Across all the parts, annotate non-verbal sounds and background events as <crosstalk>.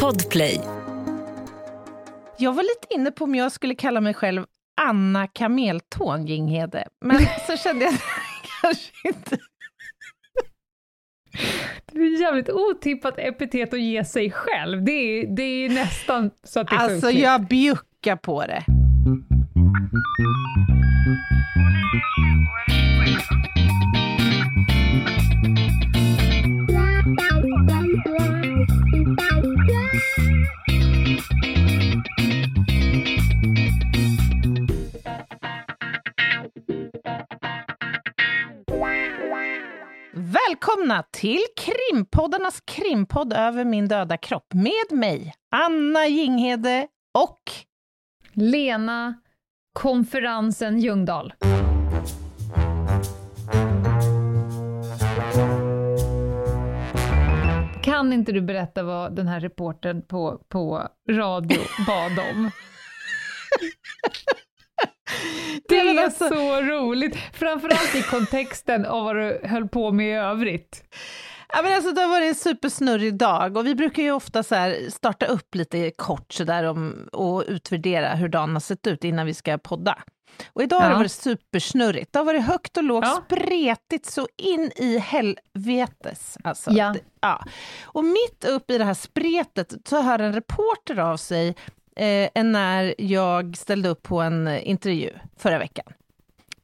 Podplay. Jag var lite inne på om jag skulle kalla mig själv Anna Kameltån Ginghede, men <laughs> så kände jag kanske inte. Det är ett jävligt otippat epitet att ge sig själv. Det är, det är nästan så att det är Alltså, sjukligt. jag bjuckar på det. Välkomna till krimpoddarnas krimpodd över min döda kropp med mig, Anna Jinghede och Lena Konferensen Ljungdahl. Kan inte du berätta vad den här reportern på, på radio bad om? <laughs> Det är alltså- så roligt, framförallt i kontexten av vad du höll på med i övrigt. Ja, men alltså, det har varit en supersnurrig dag och vi brukar ju ofta så starta upp lite kort så där om, och utvärdera hur dagen har sett ut innan vi ska podda. Och idag har det Ja. varit supersnurrigt. Det har varit högt och lågt, Ja. spretigt så in i helvetes. Alltså, Ja. ja. Och mitt upp i det här spretet så hör en reporter av sig eh, när jag ställde upp på en intervju förra veckan.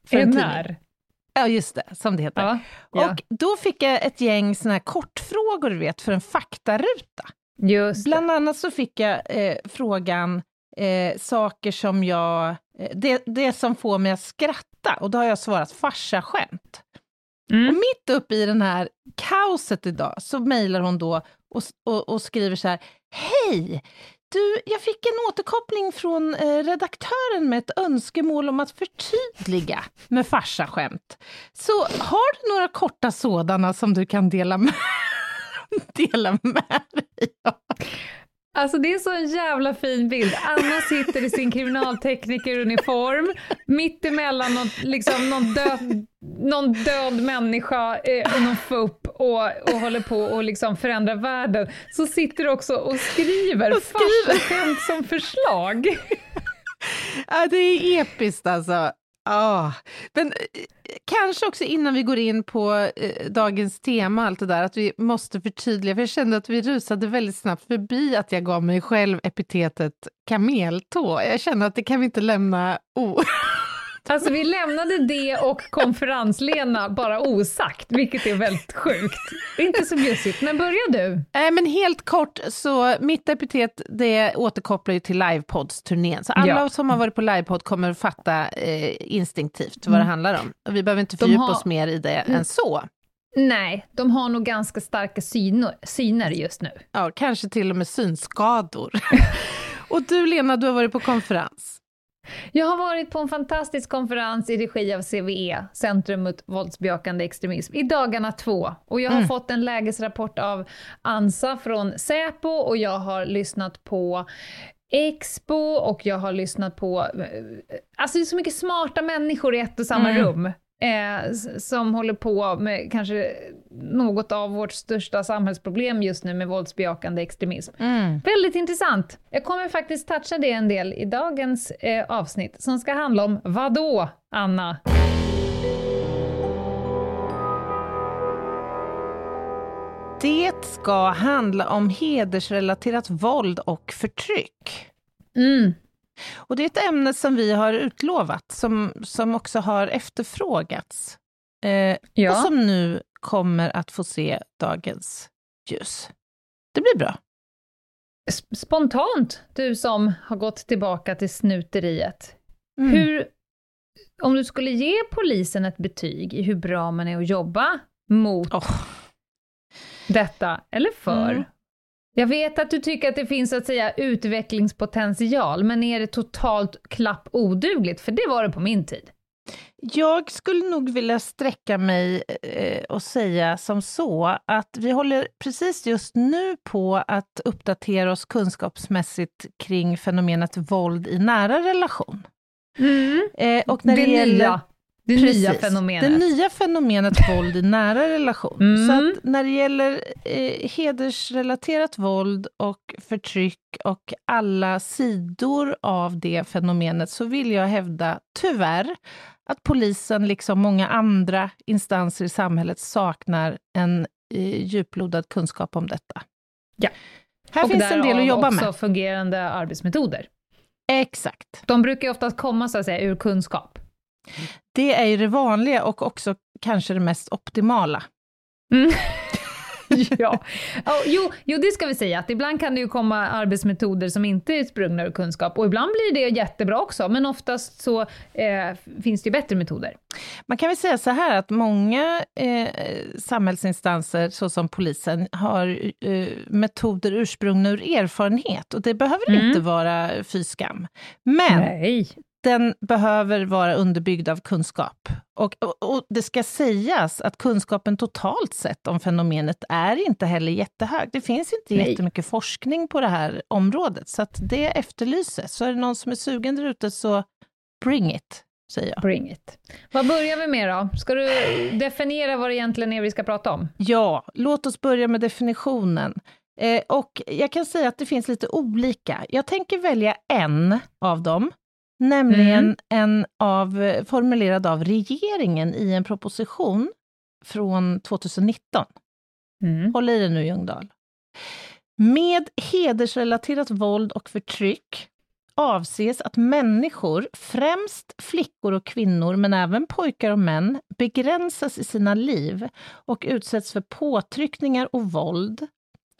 För en tidning. NR. Ja, just det, som det heter. Ja, ja. Och då fick jag ett gäng såna här kortfrågor, du vet, för en faktaruta. Just det. Bland annat så fick jag eh, frågan eh, saker som jag... Eh, det, det som får mig att skratta, och då har jag svarat farsaskämt. Mm. Och mitt uppe i den här kaoset idag så mejlar hon då och, och, och skriver så här, Hej! Du, jag fick en återkoppling från eh, redaktören med ett önskemål om att förtydliga med farsaskämt. Så har du några korta sådana som du kan dela med, <laughs> dela med dig av? Alltså det är så en jävla fin bild. Anna sitter i sin kriminalteknikeruniform, mitt emellan något, liksom, någon, död, någon död människa eh, och någon FUP och, och håller på och liksom förändrar världen. Så sitter du också och skriver, Och skriver. farsaskämt som förslag. <laughs> Ja, det är episkt alltså. Ah. Men eh, kanske också innan vi går in på eh, dagens tema, allt det där, att vi måste förtydliga, för jag kände att vi rusade väldigt snabbt förbi att jag gav mig själv epitetet kameltå. Jag känner att det kan vi inte lämna o... <laughs> Alltså vi lämnade det och konferenslena bara osagt, vilket är väldigt sjukt. Det är inte så bjussigt, men börja du. Nej, men helt kort, så mitt epitet det återkopplar ju till livepods-turnén. Så alla Ja. som har varit på livepodd kommer fatta eh, instinktivt vad det handlar om. Och vi behöver inte fördjupa har- oss mer i det än så. Nej, de har nog ganska starka syner, syner just nu. Ja, kanske till och med synskador. <laughs> och du Lena, du har varit på konferens. Jag har varit på en fantastisk konferens i regi av CVE, Centrum mot våldsbejakande extremism, i dagarna två. Och jag har fått en lägesrapport av ANSA från Säpo och jag har lyssnat på Expo och jag har lyssnat på... eh, Alltså det är så mycket smarta människor i ett och samma Mm. rum. Eh, som håller på med kanske något av vårt största samhällsproblem just nu med våldsbejakande extremism. Väldigt intressant. Jag kommer faktiskt toucha det en del i dagens eh, avsnitt som ska handla om vadå, Anna? Det ska handla om hedersrelaterat våld och förtryck. Mm. Och det är ett ämne som vi har utlovat, som, som också har efterfrågats. Eh, Ja. Och som nu kommer att få se dagens ljus. Det blir bra. Spontant, du som har gått tillbaka till snuteriet. Mm. Hur, om du skulle ge polisen ett betyg i hur bra man är att jobba mot Åh. detta, eller för? Mm. Jag vet att du tycker att det finns så att säga utvecklingspotential, men är det totalt klapp odugligt? För det var det på min tid. Jag skulle nog vilja sträcka mig eh, och säga som så att vi håller precis just nu på att uppdatera oss kunskapsmässigt kring fenomenet våld i nära relation. Eh, och när det, det gäller, nya. Det Precis. nya fenomenet. Det nya fenomenet våld i nära relation. <laughs> Mm. Så att när det gäller eh, hedersrelaterat våld och förtryck och alla sidor av det fenomenet så vill jag hävda, tyvärr, att polisen, liksom många andra instanser i samhället, saknar en eh, djuplodad kunskap om detta. Ja. Här och finns en del att jobba också med. fungerande arbetsmetoder. Exakt. De brukar ju oftast komma så att säga ur kunskap. Det är ju det vanliga och också kanske det mest optimala. Mm. <laughs> ja. ja jo, jo, det ska vi säga, att ibland kan det ju komma arbetsmetoder som inte är sprungna ur kunskap, och ibland blir det jättebra också, men oftast så eh, finns det ju bättre metoder. Man kan väl säga så här att många eh, samhällsinstanser, såsom polisen, har eh, metoder ursprungna ur erfarenhet och det behöver Mm. inte vara fy skam. Men Nej. Den behöver vara underbyggd av kunskap. Och, och, och det ska sägas att kunskapen totalt sett om fenomenet är inte heller jättehög. Det finns inte Nej. jättemycket forskning på det här området, så det efterlyses. Så är det någon som är sugen där ute, så bring it, säger jag. Bring it. Vad börjar vi med då? Ska du definiera vad det egentligen är vi ska prata om? Ja, låt oss börja med definitionen. Eh, och jag kan säga att det finns lite olika. Jag tänker välja en av dem, nämligen Mm. en av, formulerad av regeringen i en proposition från 2019. Mm. Håll i dig nu, Ljungdahl. Med hedersrelaterat våld och förtryck avses att människor, främst flickor och kvinnor, men även pojkar och män, begränsas i sina liv och utsätts för påtryckningar och våld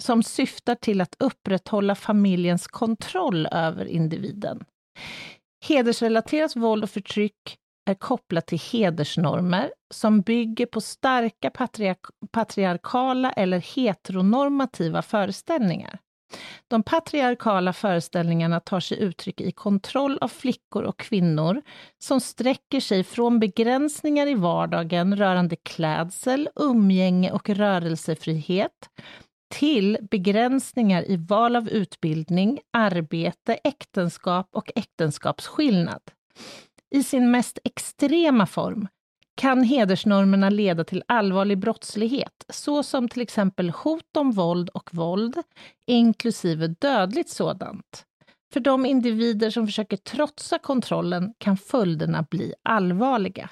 som syftar till att upprätthålla familjens kontroll över individen. Hedersrelaterat våld och förtryck är kopplat till hedersnormer som bygger på starka patriark patriarkala eller heteronormativa föreställningar. De patriarkala föreställningarna tar sig uttryck i kontroll av flickor och kvinnor som sträcker sig från begränsningar i vardagen rörande klädsel, umgänge och rörelsefrihet till begränsningar i val av utbildning, arbete, äktenskap och äktenskapsskillnad. I sin mest extrema form kan hedersnormerna leda till allvarlig brottslighet, såsom till exempel hot om våld och våld, inklusive dödligt sådant. För de individer som försöker trotsa kontrollen kan följderna bli allvarliga.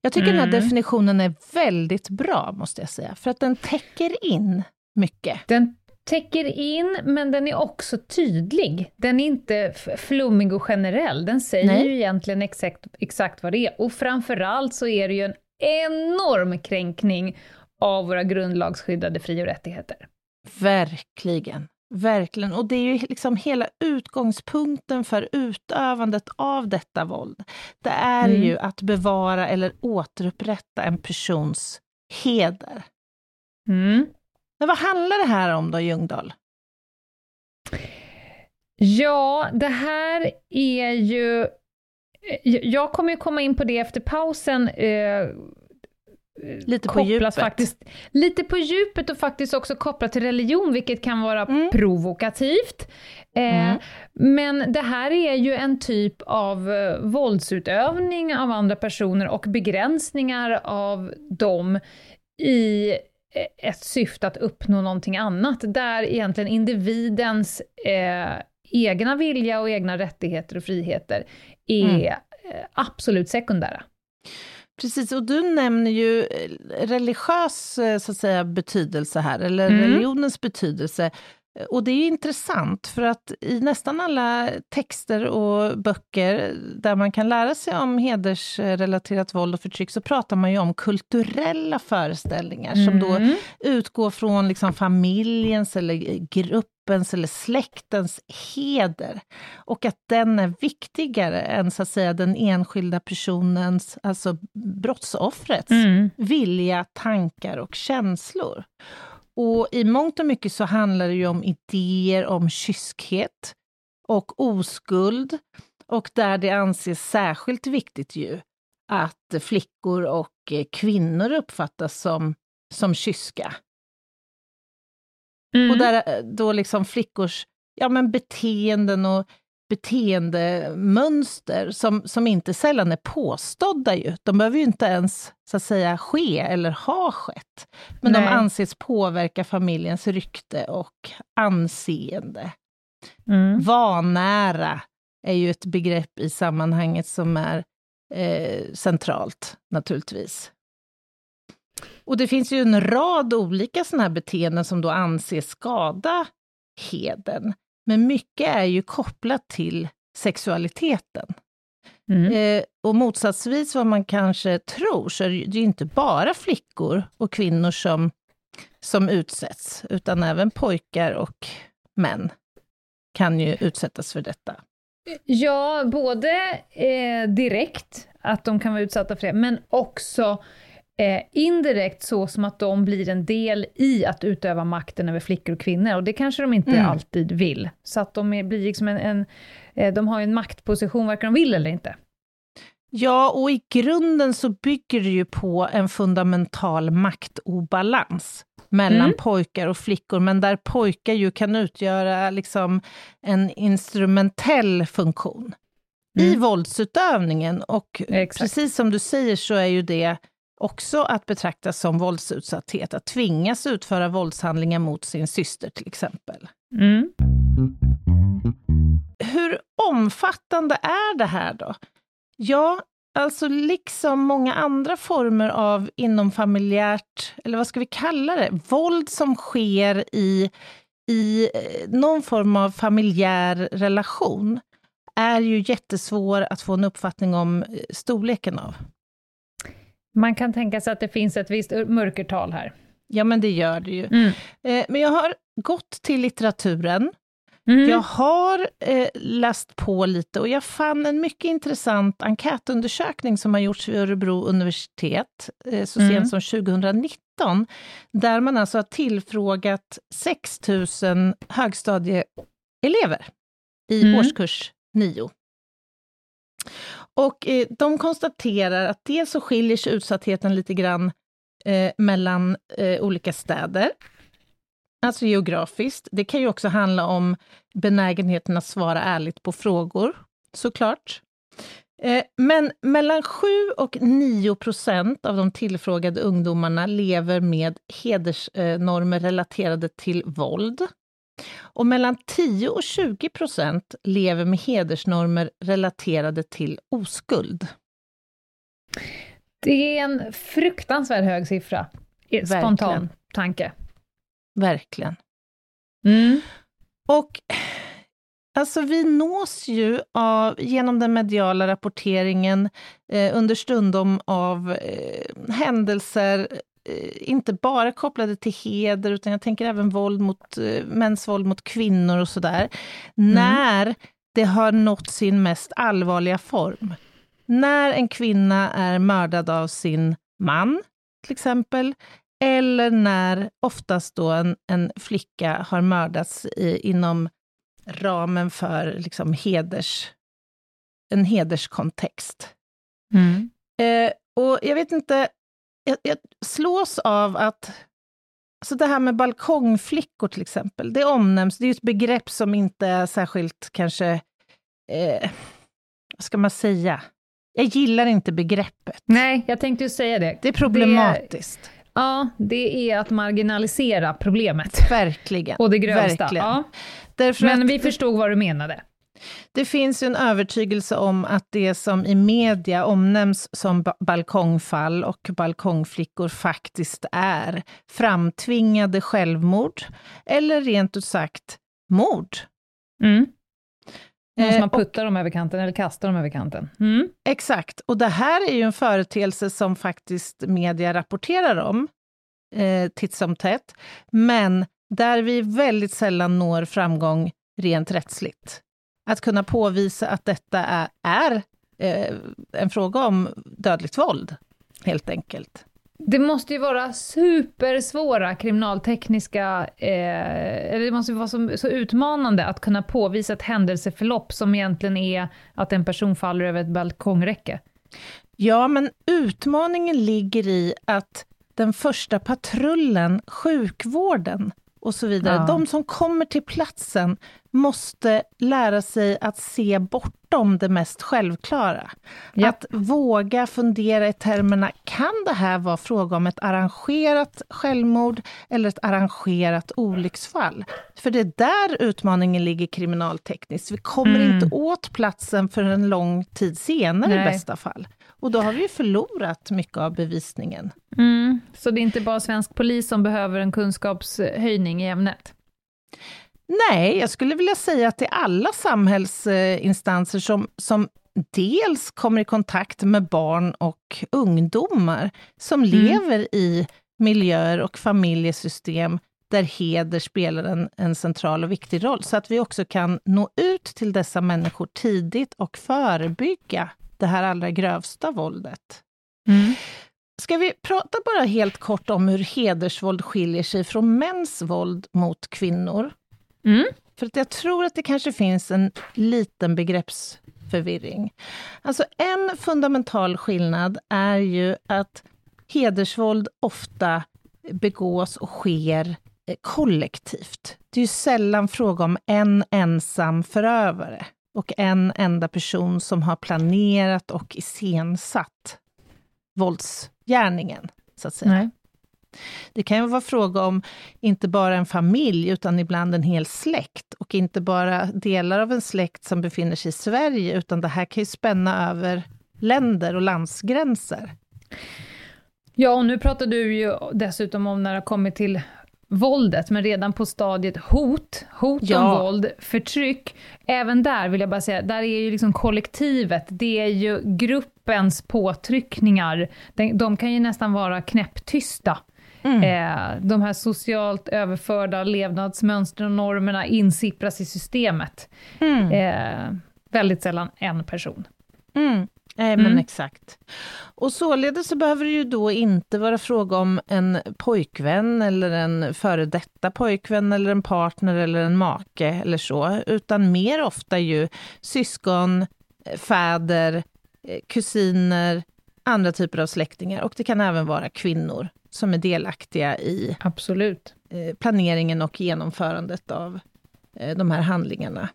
Jag tycker den här Mm. definitionen är väldigt bra, måste jag säga, för att den täcker in mycket. Den täcker in, men den är också tydlig. Den är inte flummig och generell. Den säger Nej. ju egentligen exakt, exakt vad det är. Och framförallt så är det ju en enorm kränkning av våra grundlagsskyddade fri och rättigheter. Verkligen. Verkligen. Och det är ju liksom hela utgångspunkten för utövandet av detta våld. Det är Mm. ju att bevara eller återupprätta en persons heder. Mm. Men vad handlar det här om då, Ljungdahl? Ja, det här är ju... eh, Jag kommer ju komma in på det efter pausen. Eh, Lite på djupet. Faktiskt, lite på djupet och faktiskt också kopplat till religion, vilket kan vara Mm. provokativt. Eh, Mm. Men det här är ju en typ av eh, våldsutövning av andra personer och begränsningar av dem i ett syfte att uppnå någonting annat, där egentligen individens eh, egna vilja och egna rättigheter och friheter är Mm. eh, absolut sekundära. Precis, och du nämner ju eh, religiös eh, så att säga, betydelse här, eller Mm. religionens betydelse. Och det är intressant, för att i nästan alla texter och böcker där man kan lära sig om hedersrelaterat våld och förtryck, så pratar man ju om kulturella föreställningar som då Mm. utgår från liksom familjens eller gruppens eller släktens heder. Och att den är viktigare än så att säga den enskilda personens, alltså brottsoffrets, Mm. vilja, tankar och känslor. Och i mångt och mycket så handlar det ju om idéer om kyskhet och oskuld. Och där det anses särskilt viktigt ju att flickor och eh, kvinnor uppfattas som, som kyska. Mm. Och där eh, då liksom flickors ja, men beteenden och beteendemönster som, som inte sällan är påstådda. Ju. De behöver ju inte ens så att säga, ske eller ha skett. Men Nej. de anses påverka familjens rykte och anseende. Mm. Vanära är ju ett begrepp i sammanhanget som är eh, centralt, naturligtvis. Och det finns ju en rad olika sådana här beteenden som då anses skada heden. Men mycket är ju kopplat till sexualiteten. Mm. Eh, och motsatsvis vad man kanske tror, så är det ju inte bara flickor och kvinnor som, som utsätts, utan även pojkar och män kan ju utsättas för detta. Ja, både eh, direkt, att de kan vara utsatta för det, men också eh, indirekt så som att de blir en del i att utöva makten över flickor och kvinnor, och det kanske de inte mm. alltid vill. Så att de är, blir liksom en, en eh, de har en maktposition, varken de vill eller inte. Ja, och i grunden så bygger det ju på en fundamental maktobalans mellan mm. pojkar och flickor, men där pojkar ju kan utgöra liksom en instrumentell funktion mm. i våldsutövningen. Och Exakt. precis som du säger så är ju det också att betraktas som våldsutsatthet, att tvingas utföra våldshandlingar mot sin syster till exempel. Mm. Hur omfattande är det här då? Ja, alltså liksom många andra former av inomfamiljärt, eller vad ska vi kalla det, våld som sker i, i eh, någon form av familjär relation, är ju jättesvår att få en uppfattning om eh, storleken av. Man kan tänka sig att det finns ett visst mörkertal här. Ja, men det gör det ju. Mm. Eh, men jag har gått till litteraturen. Mm. Jag har eh, läst på lite och jag fann en mycket intressant enkätundersökning som har gjorts vid Örebro universitet eh, så mm. sent som 2019, där man alltså har tillfrågat 6 000 högstadieelever i mm. årskurs 9. Och eh, de konstaterar att dels så skiljer sig utsattheten lite grann eh, mellan eh, olika städer, alltså geografiskt. Det kan ju också handla om benägenheten att svara ärligt på frågor, såklart. Eh, men mellan 7 och 9 procent av de tillfrågade ungdomarna lever med hedersnormer relaterade till våld. Och mellan 10 och 20 procent lever med hedersnormer relaterade till oskuld. Det är en fruktansvärt hög siffra, spontan Verkligen. tanke. Verkligen. Mm. Och alltså vi nås ju av, genom den mediala rapporteringen eh, understundom av eh, händelser inte bara kopplade till heder, utan jag tänker även våld mot, eh, mäns våld mot kvinnor och sådär. Mm. När det har nått sin mest allvarliga form. När en kvinna är mördad av sin man, till exempel, eller när oftast då en, en flicka har mördats i, inom ramen för liksom heders, en hederskontext. Mm. Eh, och jag vet inte, jag, jag slås av att Alltså det här med balkongflickor till exempel, det omnämns, det är ett begrepp som inte är särskilt kanske, eh, vad ska man säga? Jag gillar inte begreppet. Nej, jag tänkte ju säga det. Det är problematiskt. Det är, ja, det är att marginalisera problemet. Verkligen. Och det grövsta. Verkligen. Ja. Men att, vi förstod vad du menade. Det finns en övertygelse om att det som i media omnämns som balkongfall och balkongflickor faktiskt är framtvingade självmord, eller rent ut sagt mord. Mm. Någon som man eh, puttar dem över kanten eller kastar dem över kanten. Mm. Exakt, och det här är ju en företeelse som faktiskt media rapporterar om eh, titt som tätt, men där vi väldigt sällan når framgång rent rättsligt att kunna påvisa att detta är, är eh, en fråga om dödligt våld, helt enkelt. Det måste ju vara supersvåra kriminaltekniska, eh, eller det måste vara så, så, utmanande att kunna påvisa ett händelseförlopp som egentligen är att en person faller över ett balkongräcke. Ja, men utmaningen ligger i att den första patrullen, sjukvården, och så vidare. Ja. De som kommer till platsen måste lära sig att se bortom det mest självklara. Ja. Att våga fundera i termerna, kan det här vara fråga om ett arrangerat självmord eller ett arrangerat olycksfall? För det är där utmaningen ligger kriminaltekniskt. Vi kommer Mm. inte åt platsen för en lång tid senare i Nej. bästa fall. Och då har vi ju förlorat mycket av bevisningen. Mm. Så det är inte bara svensk polis som behöver en kunskapshöjning i ämnet? Nej, jag skulle vilja säga att det är alla samhällsinstanser som, som dels kommer i kontakt med barn och ungdomar som Mm. lever i miljöer och familjesystem där heder spelar en, en central och viktig roll, så att vi också kan nå ut till dessa människor tidigt och förebygga det här allra grövsta våldet. Mm. Ska vi prata bara helt kort om hur hedersvåld skiljer sig från mäns våld mot kvinnor? Mm. För att jag tror att det kanske finns en liten begreppsförvirring. Alltså en fundamental skillnad är ju att hedersvåld ofta begås och sker eh, kollektivt. Det är ju sällan fråga om en ensam förövare och en enda person som har planerat och iscensatt våldsgärningen, så att säga. Nej. Det kan ju vara fråga om inte bara en familj, utan ibland en hel släkt. Och inte bara delar av en släkt som befinner sig i Sverige, utan det här kan ju spänna över länder och landsgränser. Ja, och nu pratar du ju dessutom om när det har kommit till våldet, men redan på stadiet hot, hot om Ja. våld, förtryck. Även där vill jag bara säga, där är ju liksom kollektivet, det är ju gruppens påtryckningar. De, de kan ju nästan vara knäpptysta. Eh, de här socialt överförda levnadsmönstren och normerna insippras i systemet. Mm. Eh, väldigt sällan en person. Mm. Nej, men Mm. exakt. Och således så behöver det ju då inte vara fråga om en pojkvän eller en före detta pojkvän eller en partner eller en make eller så, utan mer ofta ju syskon, eh, fäder, eh, kusiner, andra typer av släktingar och det kan även vara kvinnor som är delaktiga i Absolut. eh, planeringen och genomförandet av de här handlingarna.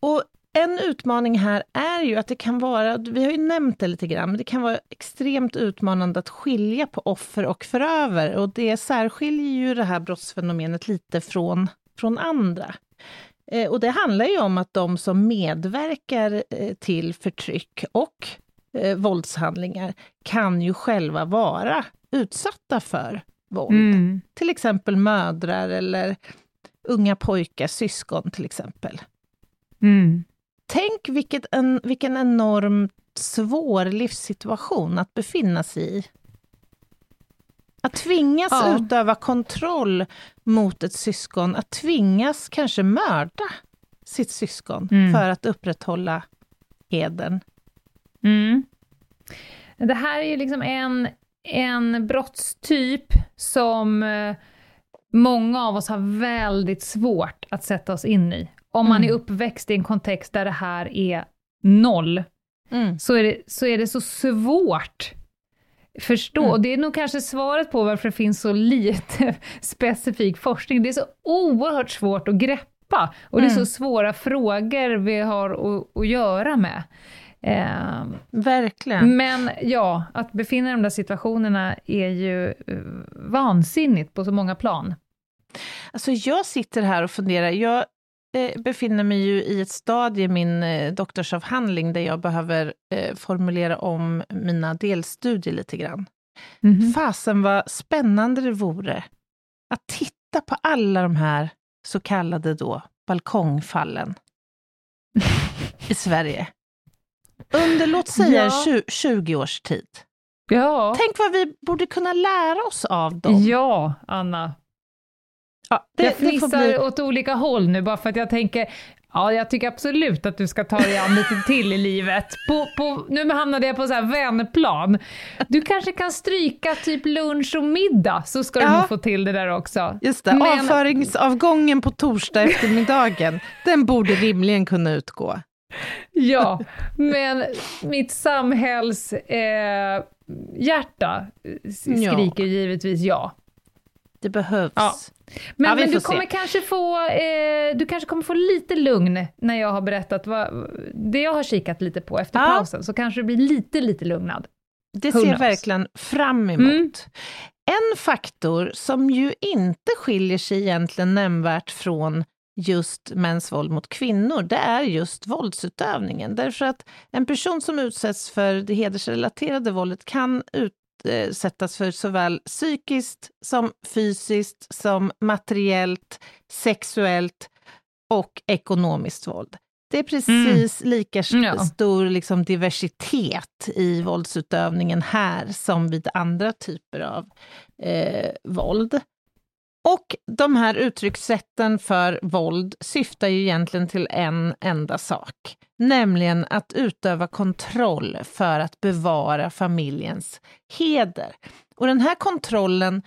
Och en utmaning här är ju att det kan vara, vi har ju nämnt det lite grann, men det kan vara extremt utmanande att skilja på offer och förövare och det särskiljer ju det här brottsfenomenet lite från, från andra. Eh, och det handlar ju om att de som medverkar eh, till förtryck och eh, våldshandlingar kan ju själva vara utsatta för våld. Mm. Till exempel mödrar eller unga pojkar, syskon till exempel. Mm. Tänk vilket en, vilken enormt svår livssituation att befinna sig i. Att tvingas Ja. utöva kontroll mot ett syskon, att tvingas kanske mörda sitt syskon Mm. för att upprätthålla hedern. Mm. Det här är ju liksom en, en brottstyp som eh, många av oss har väldigt svårt att sätta oss in i. Om man Mm. är uppväxt i en kontext där det här är noll, så är det så, är det så svårt förstå. Mm. Och det är nog kanske svaret på varför det finns så lite <laughs> specifik forskning. Det är så oerhört svårt att greppa och det är så Mm. svåra frågor vi har att, att göra med. Eh, Verkligen. men ja, att befinna i de där situationerna är ju eh, vansinnigt på så många plan. Alltså jag sitter här och funderar. Jag befinner mig ju i ett stadie i min eh, doktorsavhandling där jag behöver eh, formulera om mina delstudier lite grann. Fasen vad spännande det vore att titta på alla de här så kallade då balkongfallen <laughs> i Sverige. Under, låt säga, Ja. tju- 20 års tid. Ja. Tänk vad vi borde kunna lära oss av dem. ja, Anna. Ja, jag det, får fnissar bli... åt olika håll nu bara för att jag tänker, ja jag tycker absolut att du ska ta dig an lite till i livet. På, på, nu hamnade jag på så här vänplan. Du kanske kan stryka typ lunch och middag så ska du Ja. nog få till det där också. Just det, Men- avföringsavgången på torsdag eftermiddagen, den borde rimligen kunna utgå. Ja, men mitt samhälls eh, hjärta s- Ja. skriker givetvis ja. Det behövs. Ja. Men, Ja, men du se. kommer kanske få, eh, du kanske kommer få lite lugn när jag har berättat vad, det jag har kikat lite på efter Ja. pausen, så kanske du blir lite, lite lugnad. Det ser jag verkligen fram emot. Mm. En faktor som ju inte skiljer sig egentligen nämnvärt från just mäns våld mot kvinnor, det är just våldsutövningen. Därför att en person som utsätts för det hedersrelaterade våldet kan utsättas för såväl psykiskt som fysiskt, som materiellt, sexuellt och ekonomiskt våld. Det är precis lika st- Ja. stor liksom, diversitet i våldsutövningen här som vid andra typer av eh, våld. Och de här uttryckssätten för våld syftar ju egentligen till en enda sak, nämligen att utöva kontroll för att bevara familjens heder. Och den här kontrollen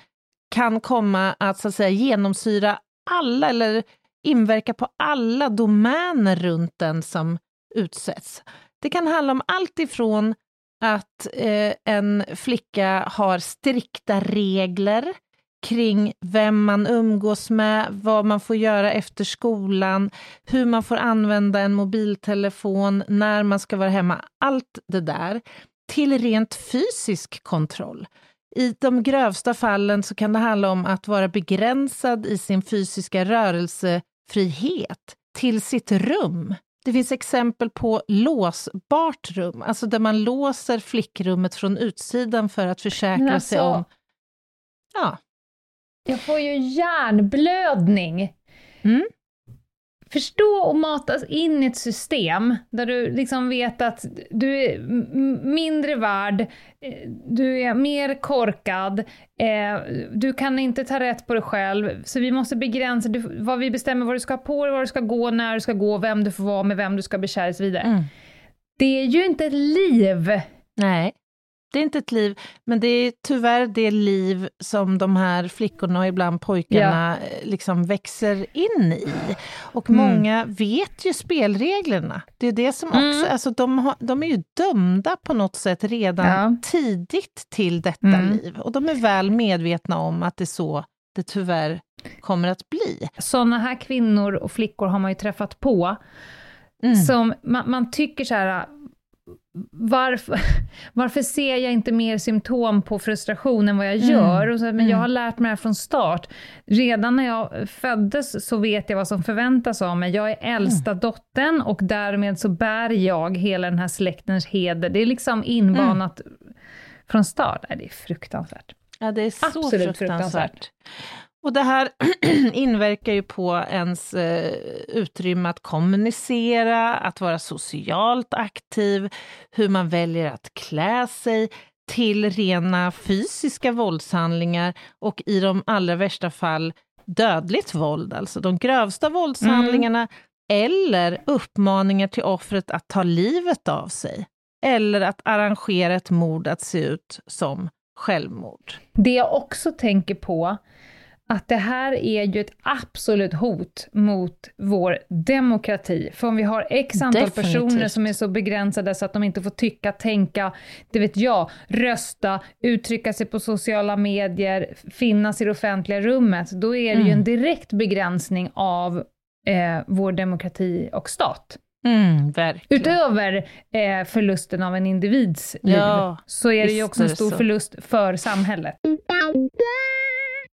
kan komma att, så att säga, genomsyra alla, eller inverka på alla domäner runt den som utsätts. Det kan handla om allt ifrån att eh, en flicka har strikta regler kring vem man umgås med, vad man får göra efter skolan, hur man får använda en mobiltelefon, när man ska vara hemma, allt det där, till rent fysisk kontroll. I de grövsta fallen så kan det handla om att vara begränsad i sin fysiska rörelsefrihet till sitt rum. Det finns exempel på låsbart rum, alltså där man låser flickrummet från utsidan för att försäkra Men sig alltså- om... Ja. Jag får ju hjärnblödning. Mm. Förstå och matas in i ett system där du liksom vet att du är mindre värd, eh, du är mer korkad, eh, du kan inte ta rätt på dig själv, så vi måste begränsa du, vad vi bestämmer vad du ska ha på dig, var du ska gå, när du ska gå, vem du får vara med, vem du ska bli kär i och så vidare. Mm. Det är ju inte ett liv! Nej, det är inte ett liv, men det är tyvärr det liv som de här flickorna och ibland pojkarna eh, liksom växer in i. Och Mm. många vet ju spelreglerna. Det är det som också, Mm. alltså de, har, de är ju dömda på något sätt redan Ja. tidigt till detta Mm. liv. Och de är väl medvetna om att det är så det tyvärr kommer att bli. Sådana här kvinnor och flickor har man ju träffat på, Mm. som man, man tycker så här, varför, <laughs> varför ser jag inte mer symptom på frustration än vad jag Mm. gör? Och så, men jag Mm. har lärt mig det här från start. Redan när jag föddes så vet jag vad som förväntas av mig. Jag är äldsta Mm. dottern och därmed så bär jag hela den här släktens heder. Det är liksom inbanat Mm. från start. Nej, det är fruktansvärt. Ja, det är så Absolut fruktansvärt. fruktansvärt. Och det här <clears throat> inverkar ju på ens eh, utrymme att kommunicera, att vara socialt aktiv, hur man väljer att klä sig, till rena fysiska våldshandlingar och i de allra värsta fall dödligt våld, alltså de grövsta våldshandlingarna, eller uppmaningar till offret att ta livet av sig, eller att arrangera ett mord att se ut som självmord. Det jag också tänker på, att det här är ju ett absolut hot mot vår demokrati. För om vi har x antal Definitivt. personer som är så begränsade så att de inte får tycka, tänka, det vet jag, rösta, uttrycka sig på sociala medier, finnas i det offentliga rummet, då är det ju Mm. en direkt begränsning av eh, vår demokrati och stat. Mm. Utöver eh, förlusten av en individs liv, Ja, så är det ju också en stor så. förlust för samhället.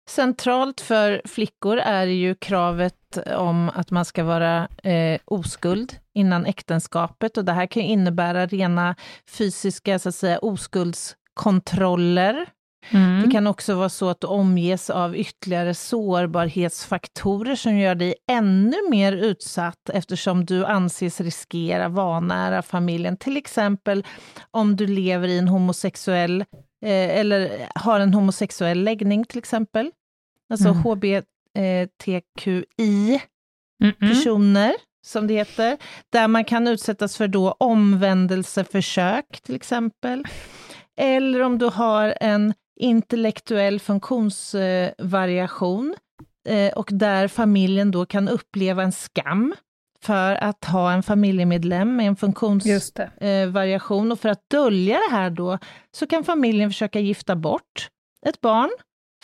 Centralt för flickor är ju kravet om att man ska vara eh, oskuld innan äktenskapet och det här kan innebära rena fysiska så att säga, oskuldskontroller. Mm. Det kan också vara så att du omges av ytterligare sårbarhetsfaktorer som gör dig ännu mer utsatt eftersom du anses riskera vanära familjen. Till exempel om du lever i en homosexuell eh, eller har en homosexuell läggning till exempel. Alltså Mm. HBTQI Mm-mm. personer, som det heter, där man kan utsättas för då omvändelseförsök till exempel. Eller om du har en intellektuell funktionsvariation eh, och där familjen då kan uppleva en skam för att ha en familjemedlem med en funktionsvariation och för att dölja det här då så kan familjen försöka gifta bort ett barn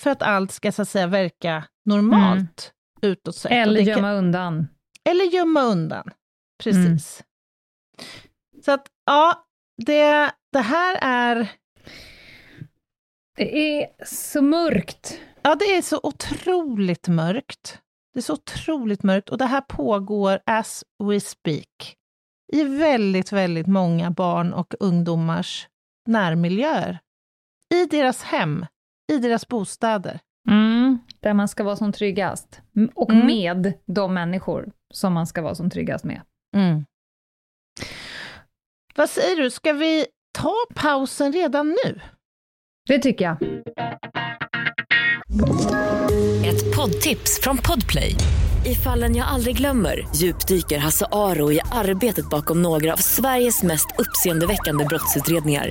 för att allt ska så att säga verka normalt mm. utåt sett. Eller gömma kan... undan. Eller gömma undan, precis. Mm. Så att, ja, det, det här är... Det är så mörkt. Ja, det är så otroligt mörkt. Det är så otroligt mörkt och det här pågår as we speak i väldigt, väldigt många barn och ungdomars närmiljöer. I deras hem, i deras bostäder. Mm, där man ska vara som tryggast. Och mm. med de människor som man ska vara som tryggast med. Mm. Vad säger du, ska vi ta pausen redan nu? Det tycker jag. Ett poddtips från Podplay. I fallen jag aldrig glömmer djupdyker Hasse Aro i arbetet bakom några av Sveriges mest uppseendeväckande brottsutredningar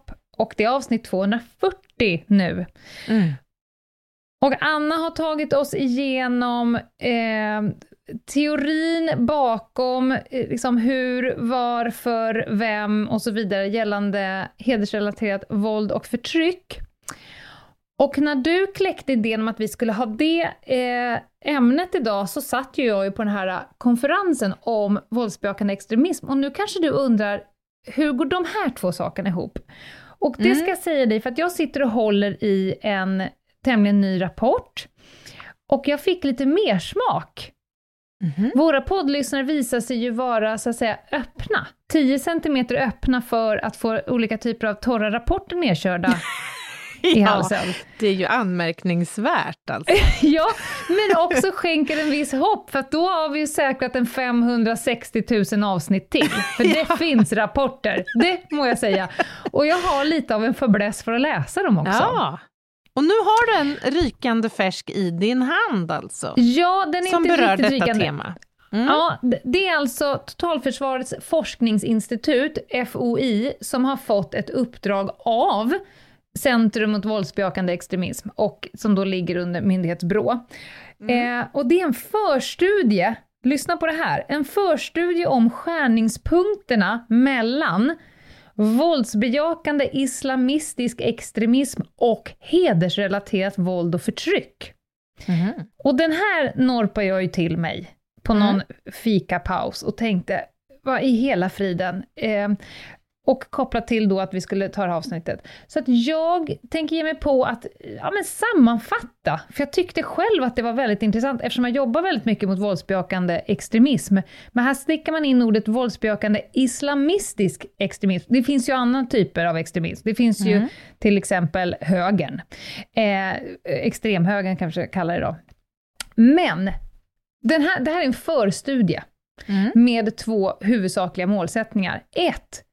och det är avsnitt 240 nu. Mm. Och Anna har tagit oss igenom eh, teorin bakom eh, liksom hur, varför, vem och så vidare gällande hedersrelaterat våld och förtryck. Och när du kläckte idén om att vi skulle ha det eh, ämnet idag så satt ju jag ju på den här konferensen om våldsbejakande extremism och nu kanske du undrar hur går de här två sakerna ihop? Och det mm. ska jag säga dig, för att jag sitter och håller i en tämligen ny rapport, och jag fick lite mer smak. Mm. Våra poddlyssnare visar sig ju vara så att säga öppna, 10 cm öppna för att få olika typer av torra rapporter nedkörda <laughs> i halsen. det är ju anmärkningsvärt alltså. <laughs> ja, men också skänker en viss hopp, för då har vi ju säkrat en 560 000 avsnitt till. För det <laughs> ja. finns rapporter, det må jag säga. Och jag har lite av en förbläss för att läsa dem också. Ja. Och nu har du en rykande färsk i din hand alltså? Ja, den är som inte berör riktigt detta rykande. tema. Mm. Ja, det är alltså Totalförsvarets forskningsinstitut, FOI, som har fått ett uppdrag av Centrum mot våldsbejakande extremism, och som då ligger under myndighetsbrå. Mm. Eh, och det är en förstudie, lyssna på det här, en förstudie om skärningspunkterna mellan våldsbejakande islamistisk extremism och hedersrelaterat våld och förtryck. Mm. Och den här norpar jag ju till mig på någon mm. fikapaus och tänkte, vad i hela friden? Eh, och kopplat till då att vi skulle ta det här avsnittet. Så att jag tänker ge mig på att ja, men sammanfatta, för jag tyckte själv att det var väldigt intressant, eftersom jag jobbar väldigt mycket mot våldsbejakande extremism. Men här stickar man in ordet våldsbejakande islamistisk extremism. Det finns ju andra typer av extremism. Det finns mm. ju till exempel högern. Eh, extremhögern kanske kallar det då. Men den här, det här är en förstudie mm. med två huvudsakliga målsättningar. Ett,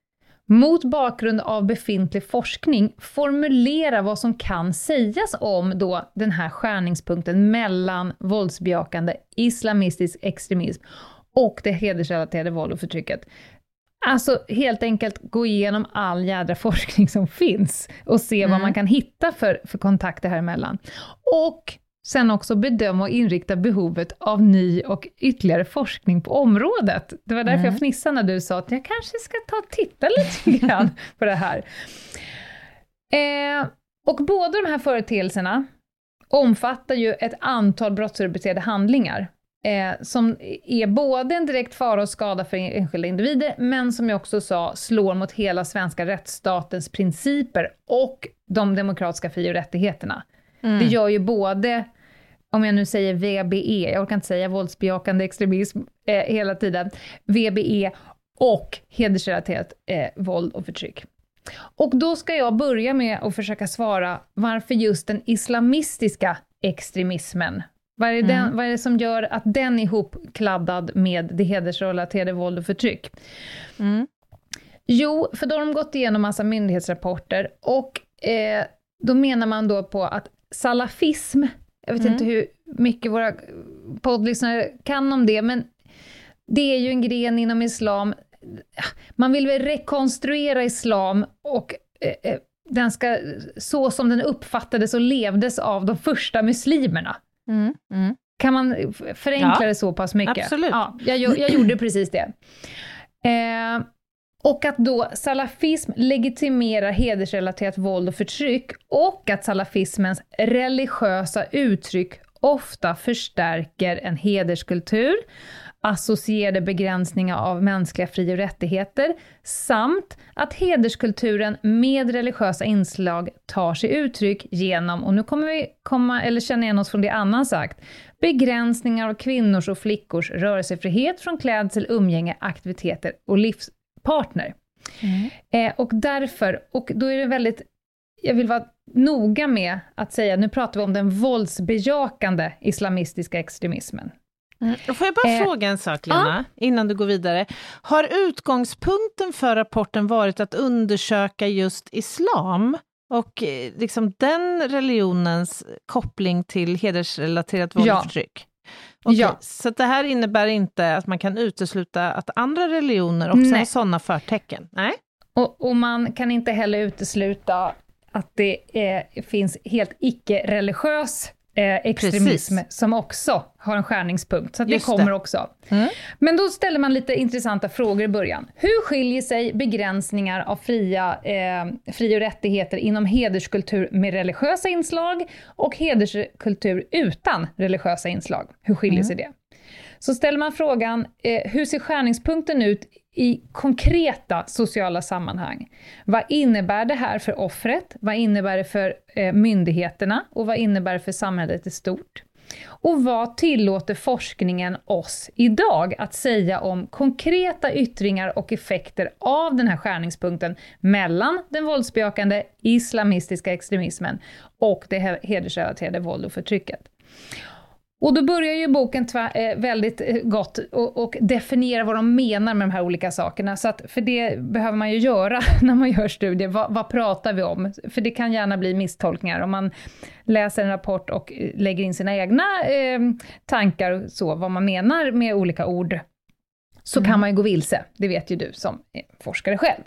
mot bakgrund av befintlig forskning formulera vad som kan sägas om då den här skärningspunkten mellan våldsbejakande islamistisk extremism och det hedersrelaterade våld och förtrycket. Alltså helt enkelt gå igenom all jädra forskning som finns och se mm. vad man kan hitta för, för kontakter här emellan. Och sen också bedöma och inrikta behovet av ny och ytterligare forskning på området. Det var därför mm. jag fnissade när du sa att jag kanske ska ta och titta <laughs> lite grann på det här. Eh, och båda de här företeelserna omfattar ju ett antal brottsrubricerade handlingar, eh, som är både en direkt fara och skada för enskilda individer, men som jag också sa, slår mot hela svenska rättsstatens principer och de demokratiska fri och rättigheterna. Mm. Det gör ju både om jag nu säger VBE, jag orkar inte säga våldsbejakande extremism eh, hela tiden, VBE och hedersrelaterat eh, våld och förtryck. Och då ska jag börja med att försöka svara varför just den islamistiska extremismen, vad är, den, mm. vad är det som gör att den är ihopkladdad med det hedersrelaterade våld och förtryck? Mm. Jo, för då har de gått igenom massa myndighetsrapporter och eh, då menar man då på att salafism jag vet inte hur mycket våra poddlyssnare kan om det, men det är ju en gren inom islam. Man vill väl rekonstruera islam och eh, eh, den ska, så som den uppfattades och levdes av de första muslimerna. Mm, mm. Kan man förenkla Ja, det så pass mycket? absolut. Ja, jag, jag gjorde precis det. Eh, och att då salafism legitimerar hedersrelaterat våld och förtryck och att salafismens religiösa uttryck ofta förstärker en hederskultur, associerade begränsningar av mänskliga fri och rättigheter, samt att hederskulturen med religiösa inslag tar sig uttryck genom, och nu kommer vi komma, eller känna igen oss från det Annan sagt, begränsningar av kvinnors och flickors rörelsefrihet från klädsel, umgänge, aktiviteter och livs livspartner. Eh, och därför, och då är det väldigt, jag vill vara noga med att säga, nu pratar vi om den våldsbejakande islamistiska extremismen. Mm. Får jag bara Eh, fråga en sak, Lena, innan du går vidare? Har utgångspunkten för rapporten varit att undersöka just islam och eh, liksom den religionens koppling till hedersrelaterat våld Ja. och förtryck? Okej, Ja. Så det här innebär inte att man kan utesluta att andra religioner också Nej. har sådana förtecken? Nej? Och, och man kan inte heller utesluta att det eh, finns helt icke-religiös eh, extremism Precis. som också har en skärningspunkt, så det kommer det. också. Mm. Men då ställer man lite intressanta frågor i början. Hur skiljer sig begränsningar av fria eh, fri och rättigheter inom hederskultur med religiösa inslag och hederskultur utan religiösa inslag? Hur skiljer sig det? Så ställer man frågan, eh, hur ser skärningspunkten ut i konkreta sociala sammanhang? Vad innebär det här för offret? Vad innebär det för eh, myndigheterna? Och vad innebär det för samhället i stort? Och vad tillåter forskningen oss idag att säga om konkreta yttringar och effekter av den här skärningspunkten mellan den våldsbejakande islamistiska extremismen och det hedersrelaterade våld och förtrycket? Och då börjar ju boken eh, väldigt eh, gott och, och definiera vad de menar med de här olika sakerna. Så att, för det behöver man ju göra <laughs> när man gör studier. Vad, vad pratar vi om? För det kan gärna bli misstolkningar om man läser en rapport och eh, lägger in sina egna eh, tankar och så, vad man menar med olika ord. Så kan man ju gå vilse, det vet ju du som forskare själv.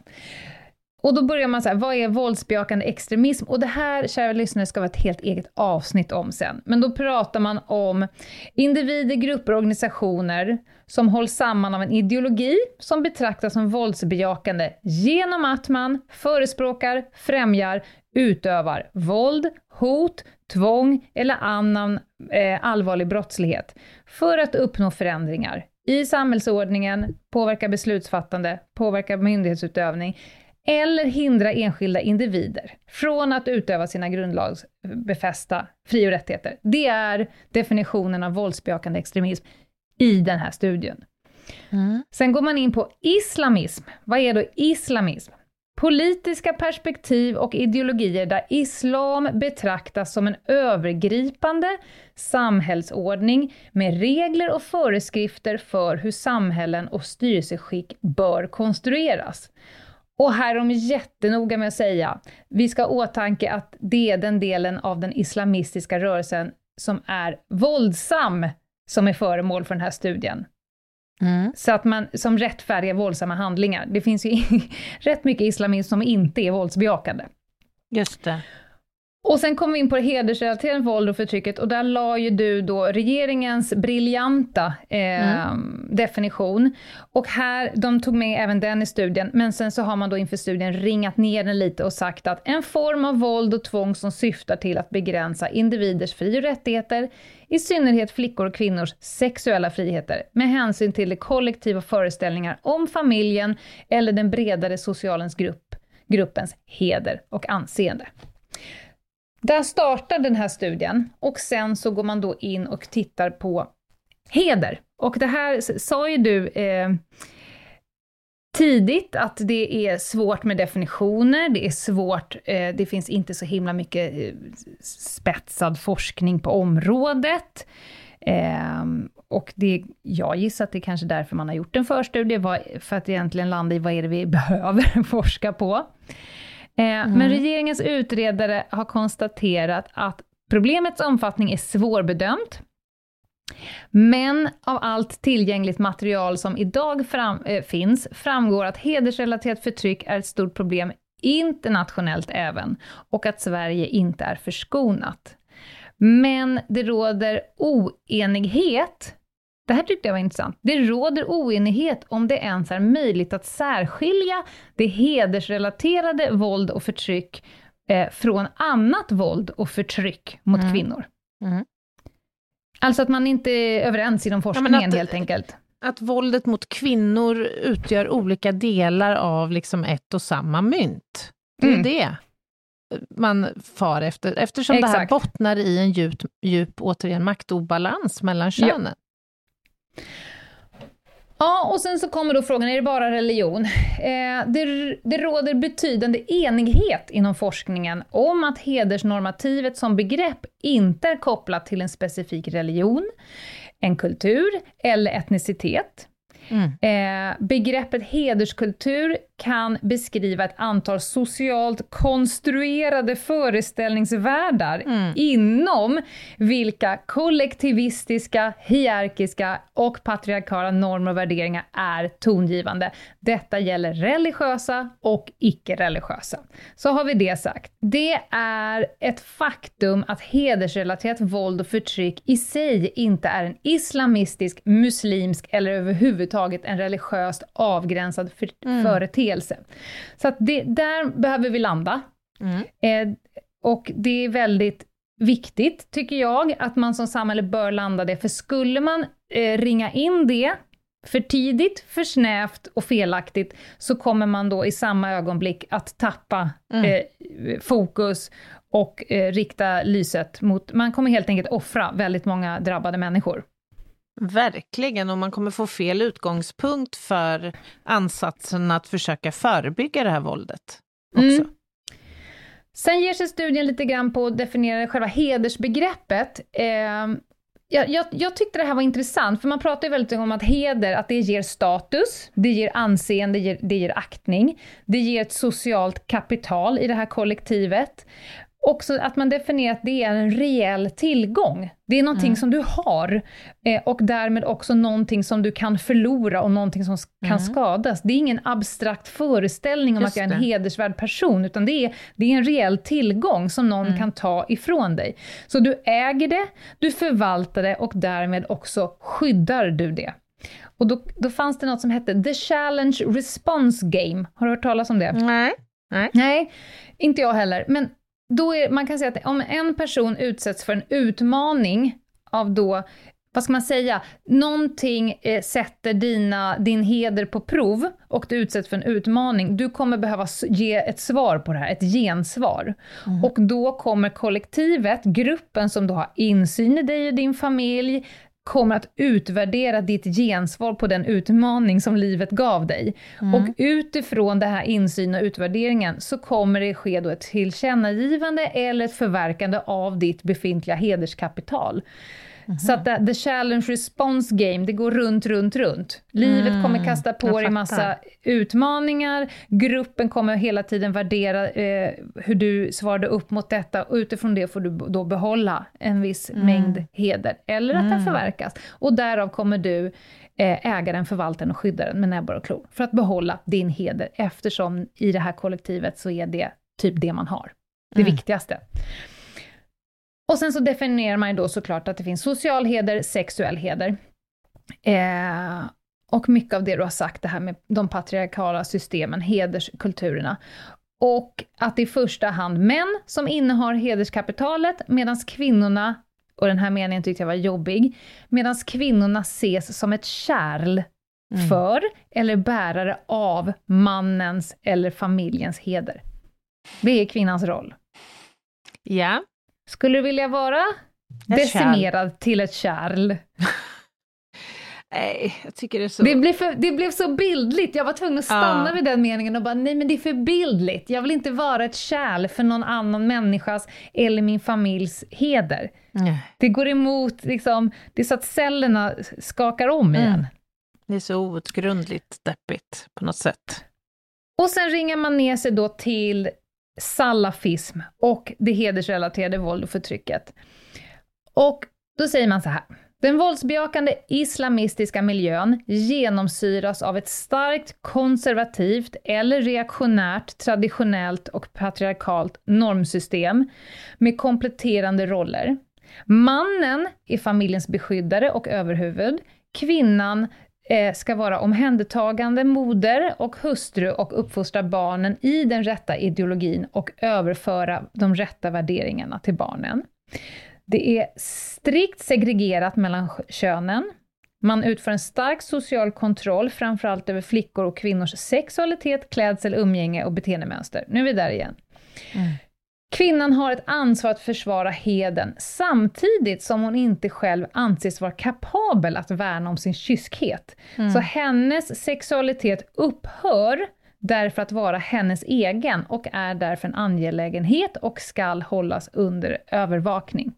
Och då börjar man så här, vad är våldsbejakande extremism? Och det här, kära lyssnare, ska vara ett helt eget avsnitt om sen. Men då pratar man om individer, grupper och organisationer som hålls samman av en ideologi som betraktas som våldsbejakande genom att man förespråkar, främjar, utövar våld, hot, tvång eller annan eh, allvarlig brottslighet för att uppnå förändringar i samhällsordningen, påverka beslutsfattande, påverka myndighetsutövning eller hindra enskilda individer från att utöva sina grundlagsbefästa fri och rättigheter. Det är definitionen av våldsbejakande extremism i den här studien. Sen går man in på islamism. Vad är då islamism? Politiska perspektiv och ideologier där islam betraktas som en övergripande samhällsordning med regler och föreskrifter för hur samhällen och styrelseskick bör konstrueras. Och här är de jättenoga med att säga, vi ska ha åtanke att det är den delen av den islamistiska rörelsen som är våldsam, som är föremål för den här studien. Så att man som rättfärdigar våldsamma handlingar. Det finns ju <laughs> rätt mycket islamism som inte är våldsbejakande. Just det. Och sen kommer vi in på det hedersrelaterade våld och förtrycket och där la ju du då regeringens briljanta eh, definition. Och här, de tog med även den i studien, men sen så har man då inför studien ringat ner den lite och sagt att en form av våld och tvång som syftar till att begränsa individers fri och rättigheter, i synnerhet flickor och kvinnors sexuella friheter, med hänsyn till de kollektiva föreställningar om familjen eller den bredare socialens grupp, gruppens heder och anseende. Där startar den här studien och sen så går man då in och tittar på heder. Och det här sa ju du eh, tidigt att det är svårt med definitioner, det är svårt, eh, det finns inte så himla mycket eh, spetsad forskning på området. Eh, och det, jag gissar att det är kanske därför man har gjort en förstudie, för att egentligen landa i vad är det vi <laughs> behöver forska på. Eh, Men regeringens utredare har konstaterat att Problemets omfattning är svårbedömt, men av allt tillgängligt material som idag fram, äh, finns framgår att hedersrelaterat förtryck är ett stort problem internationellt även, och att Sverige inte är förskonat. Men det råder oenighet det här tyckte jag var intressant. Det råder oenighet om det ens är möjligt att särskilja det hedersrelaterade våld och förtryck eh, från annat våld och förtryck mot mm. kvinnor. Mm. Alltså att man inte är överens inom forskningen ja, att, helt enkelt. Att våldet mot kvinnor utgör olika delar av liksom ett och samma mynt. Det är mm. det man far efter, eftersom Exakt. det här bottnar i en djup, djup återigen, maktobalans mellan könen. Ja. Och sen så kommer då frågan, är det bara religion? Eh, det, det råder betydande enighet inom forskningen om att hedersnormativet som begrepp inte är kopplat till en specifik religion, en kultur eller etnicitet. Mm. Eh, begreppet hederskultur kan beskriva ett antal socialt konstruerade föreställningsvärldar mm. inom vilka kollektivistiska, hierarkiska och patriarkala normer och värderingar är tongivande. Detta gäller religiösa och icke-religiösa. Så har vi det sagt. Det är ett faktum att hedersrelaterat våld och förtryck i sig inte är en islamistisk, muslimsk eller överhuvudtaget en religiöst avgränsad för mm. företeelse. Så att det, där behöver vi landa. Mm. Eh, och det är väldigt viktigt, tycker jag, att man som samhälle bör landa det, för skulle man eh, ringa in det för tidigt, för snävt och felaktigt, så kommer man då i samma ögonblick att tappa mm. eh, fokus och eh, rikta lyset mot... Man kommer helt enkelt offra väldigt många drabbade människor. Verkligen, och man kommer få fel utgångspunkt för ansatsen att försöka förebygga det här våldet också. Mm. Sen ger sig studien lite grann på att definiera själva hedersbegreppet. Eh, jag, jag, jag, tyckte det här var intressant, för man pratar ju väldigt om att heder, att det ger status, det ger anseende, det ger, det ger aktning, det ger ett socialt kapital i det här kollektivet också att man definierar att det är en reell tillgång. Det är någonting mm. som du har eh, och därmed också någonting som du kan förlora och någonting som kan mm. skadas. Det är ingen abstrakt föreställning om Just att jag är en det. hedersvärd person, utan det är, det är en reell tillgång som någon mm. kan ta ifrån dig. Så du äger det, du förvaltar det och därmed också skyddar du det. Och då, då fanns det något som hette The Challenge Response Game. Har du hört talas om det? Nej. Nej, Nej inte jag heller. Men då är, man kan säga att om en person utsätts för en utmaning av då, vad ska man säga, någonting eh, sätter dina, din heder på prov och du utsätts för en utmaning, du kommer behöva ge ett svar på det här, ett gensvar. Mm. Och då kommer kollektivet, gruppen som då har insyn i dig och din familj, kommer att utvärdera ditt gensvar på den utmaning som livet gav dig. Mm. Och utifrån det här insyn och utvärderingen så kommer det ske då ett tillkännagivande eller ett förverkande av ditt befintliga hederskapital. Mm. Så att the challenge response game, det går runt, runt, runt. Livet mm. kommer kasta på dig massa utmaningar, gruppen kommer hela tiden värdera eh, hur du svarade upp mot detta och utifrån det får du då behålla en viss mm. mängd heder, eller att den mm. förverkas. Och därav kommer du eh, äga den, förvalta den och skydda den med näbbar och klor, för att behålla din heder, eftersom i det här kollektivet så är det typ det man har, det mm. viktigaste. Och sen så definierar man ju då såklart att det finns social heder, sexuell heder. Eh, och mycket av det du har sagt, det här med de patriarkala systemen, hederskulturerna. Och att det i första hand män som innehar hederskapitalet, medan kvinnorna, och den här meningen tyckte jag var jobbig, medan kvinnorna ses som ett kärl mm. för, eller bärare av, mannens eller familjens heder. Det är kvinnans roll. Ja. Skulle du vilja vara ett decimerad kärl. till ett kärl? <laughs> Nej, jag tycker det är så... Det blev, för, det blev så bildligt, jag var tvungen att stanna ja. vid den meningen och bara, nej men det är för bildligt. Jag vill inte vara ett kärl för någon annan människas eller min familjs heder. Nej. Det går emot, liksom, det är så att cellerna skakar om mm. igen. Det är så outgrundligt deppigt på något sätt. Och sen ringar man ner sig då till salafism och det hedersrelaterade våld och förtrycket. Och då säger man så här. Den våldsbejakande islamistiska miljön genomsyras av ett starkt konservativt eller reaktionärt, traditionellt och patriarkalt normsystem med kompletterande roller. Mannen är familjens beskyddare och överhuvud. Kvinnan Eh, ska vara omhändertagande moder och hustru och uppfostra barnen i den rätta ideologin och överföra de rätta värderingarna till barnen. Det är strikt segregerat mellan könen. Man utför en stark social kontroll, framförallt över flickor och kvinnors sexualitet, klädsel, umgänge och beteendemönster. Nu är vi där igen. Mm. Kvinnan har ett ansvar att försvara heden, samtidigt som hon inte själv anses vara kapabel att värna om sin kyskhet. Mm. Så hennes sexualitet upphör därför att vara hennes egen och är därför en angelägenhet och skall hållas under övervakning.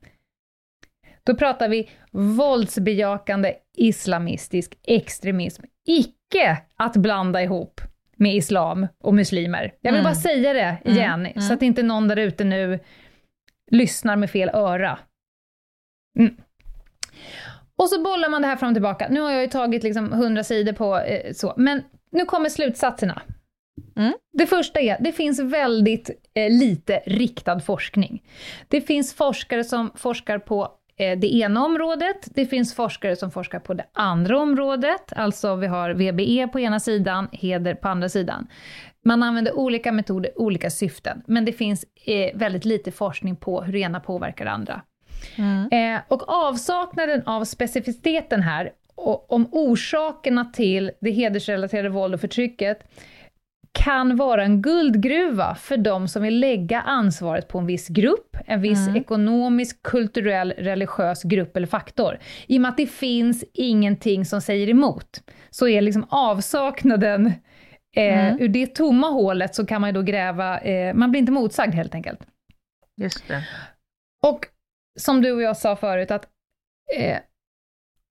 Då pratar vi våldsbejakande islamistisk extremism. Icke att blanda ihop med islam och muslimer. Jag vill mm. bara säga det mm. igen, mm. så att inte någon där ute nu lyssnar med fel öra. Mm. Och så bollar man det här fram och tillbaka. Nu har jag ju tagit liksom 100 sidor på eh, så, men nu kommer slutsatserna. Mm. Det första är, det finns väldigt eh, lite riktad forskning. Det finns forskare som forskar på det ena området. Det finns forskare som forskar på det andra området, alltså vi har VBE på ena sidan, heder på andra sidan. Man använder olika metoder, olika syften, men det finns eh, väldigt lite forskning på hur det ena påverkar det andra. Mm. Eh, och avsaknaden av specificiteten här, och, om orsakerna till det hedersrelaterade våld och förtrycket, kan vara en guldgruva för de som vill lägga ansvaret på en viss grupp, en viss mm. ekonomisk, kulturell, religiös grupp eller faktor. I och med att det finns ingenting som säger emot, så är liksom avsaknaden eh, mm. ur det tomma hålet så kan man ju då gräva, eh, man blir inte motsagd helt enkelt. Just det. Och som du och jag sa förut, att eh,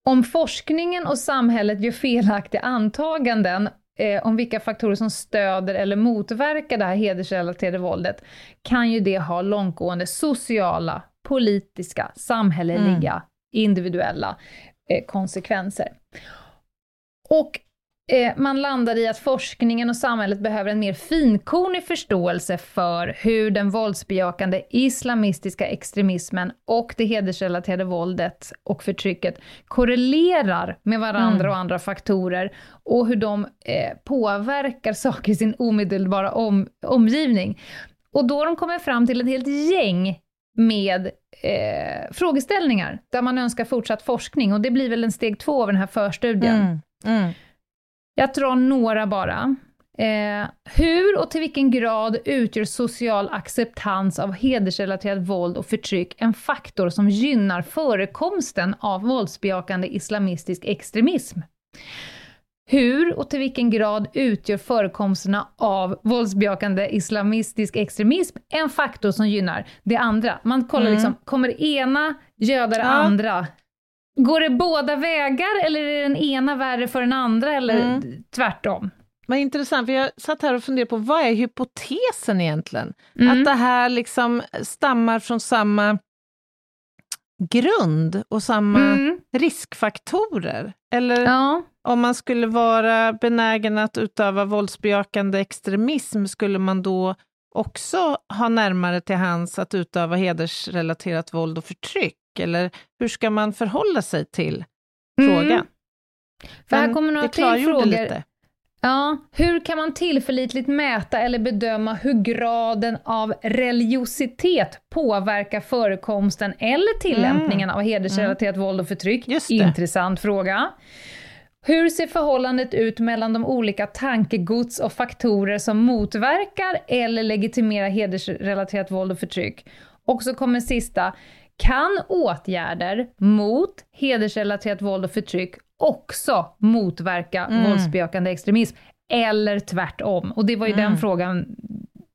om forskningen och samhället gör felaktiga antaganden eh, om vilka faktorer som stöder eller motverkar det här hedersrelaterade våldet, kan ju det ha långtgående sociala, politiska, samhälleliga, mm. individuella eh, konsekvenser. Och man landar i att forskningen och samhället behöver en mer finkornig förståelse för hur den våldsbejakande islamistiska extremismen och det hedersrelaterade våldet och förtrycket korrelerar med varandra mm. och andra faktorer och hur de eh, påverkar saker i sin omedelbara om, omgivning. Och då har de kommit fram till ett helt gäng med eh, frågeställningar där man önskar fortsatt forskning och det blir väl en steg två av den här förstudien. Mm. Mm. Jag drar några bara. Eh, hur och till vilken grad utgör social acceptans av hedersrelaterat våld och förtryck en faktor som gynnar förekomsten av våldsbejakande islamistisk extremism? Hur och till vilken grad utgör förekomsterna av våldsbejakande islamistisk extremism en faktor som gynnar det andra? Man kollar mm. liksom, kommer det ena göda det ja. andra? Går det båda vägar eller är den ena värre för den andra eller mm. tvärtom? Vad intressant, för jag satt här och funderade på vad är hypotesen egentligen? Mm. Att det här liksom stammar från samma grund och samma mm. riskfaktorer? Eller ja. om man skulle vara benägen att utöva våldsbejakande extremism, skulle man då också ha närmare till hands att utöva hedersrelaterat våld och förtryck? Eller hur ska man förhålla sig till mm. frågan? För här kommer några till frågor. Lite. Ja, hur kan man tillförlitligt mäta eller bedöma hur graden av religiositet påverkar förekomsten eller tillämpningen mm. av hedersrelaterat mm. våld och förtryck? Intressant fråga. Hur ser förhållandet ut mellan de olika tankegods och faktorer som motverkar eller legitimerar hedersrelaterat våld och förtryck? Och så kommer sista, kan åtgärder mot hedersrelaterat våld och förtryck också motverka mm. våldsbejakande extremism, eller tvärtom? Och det var ju mm. den frågan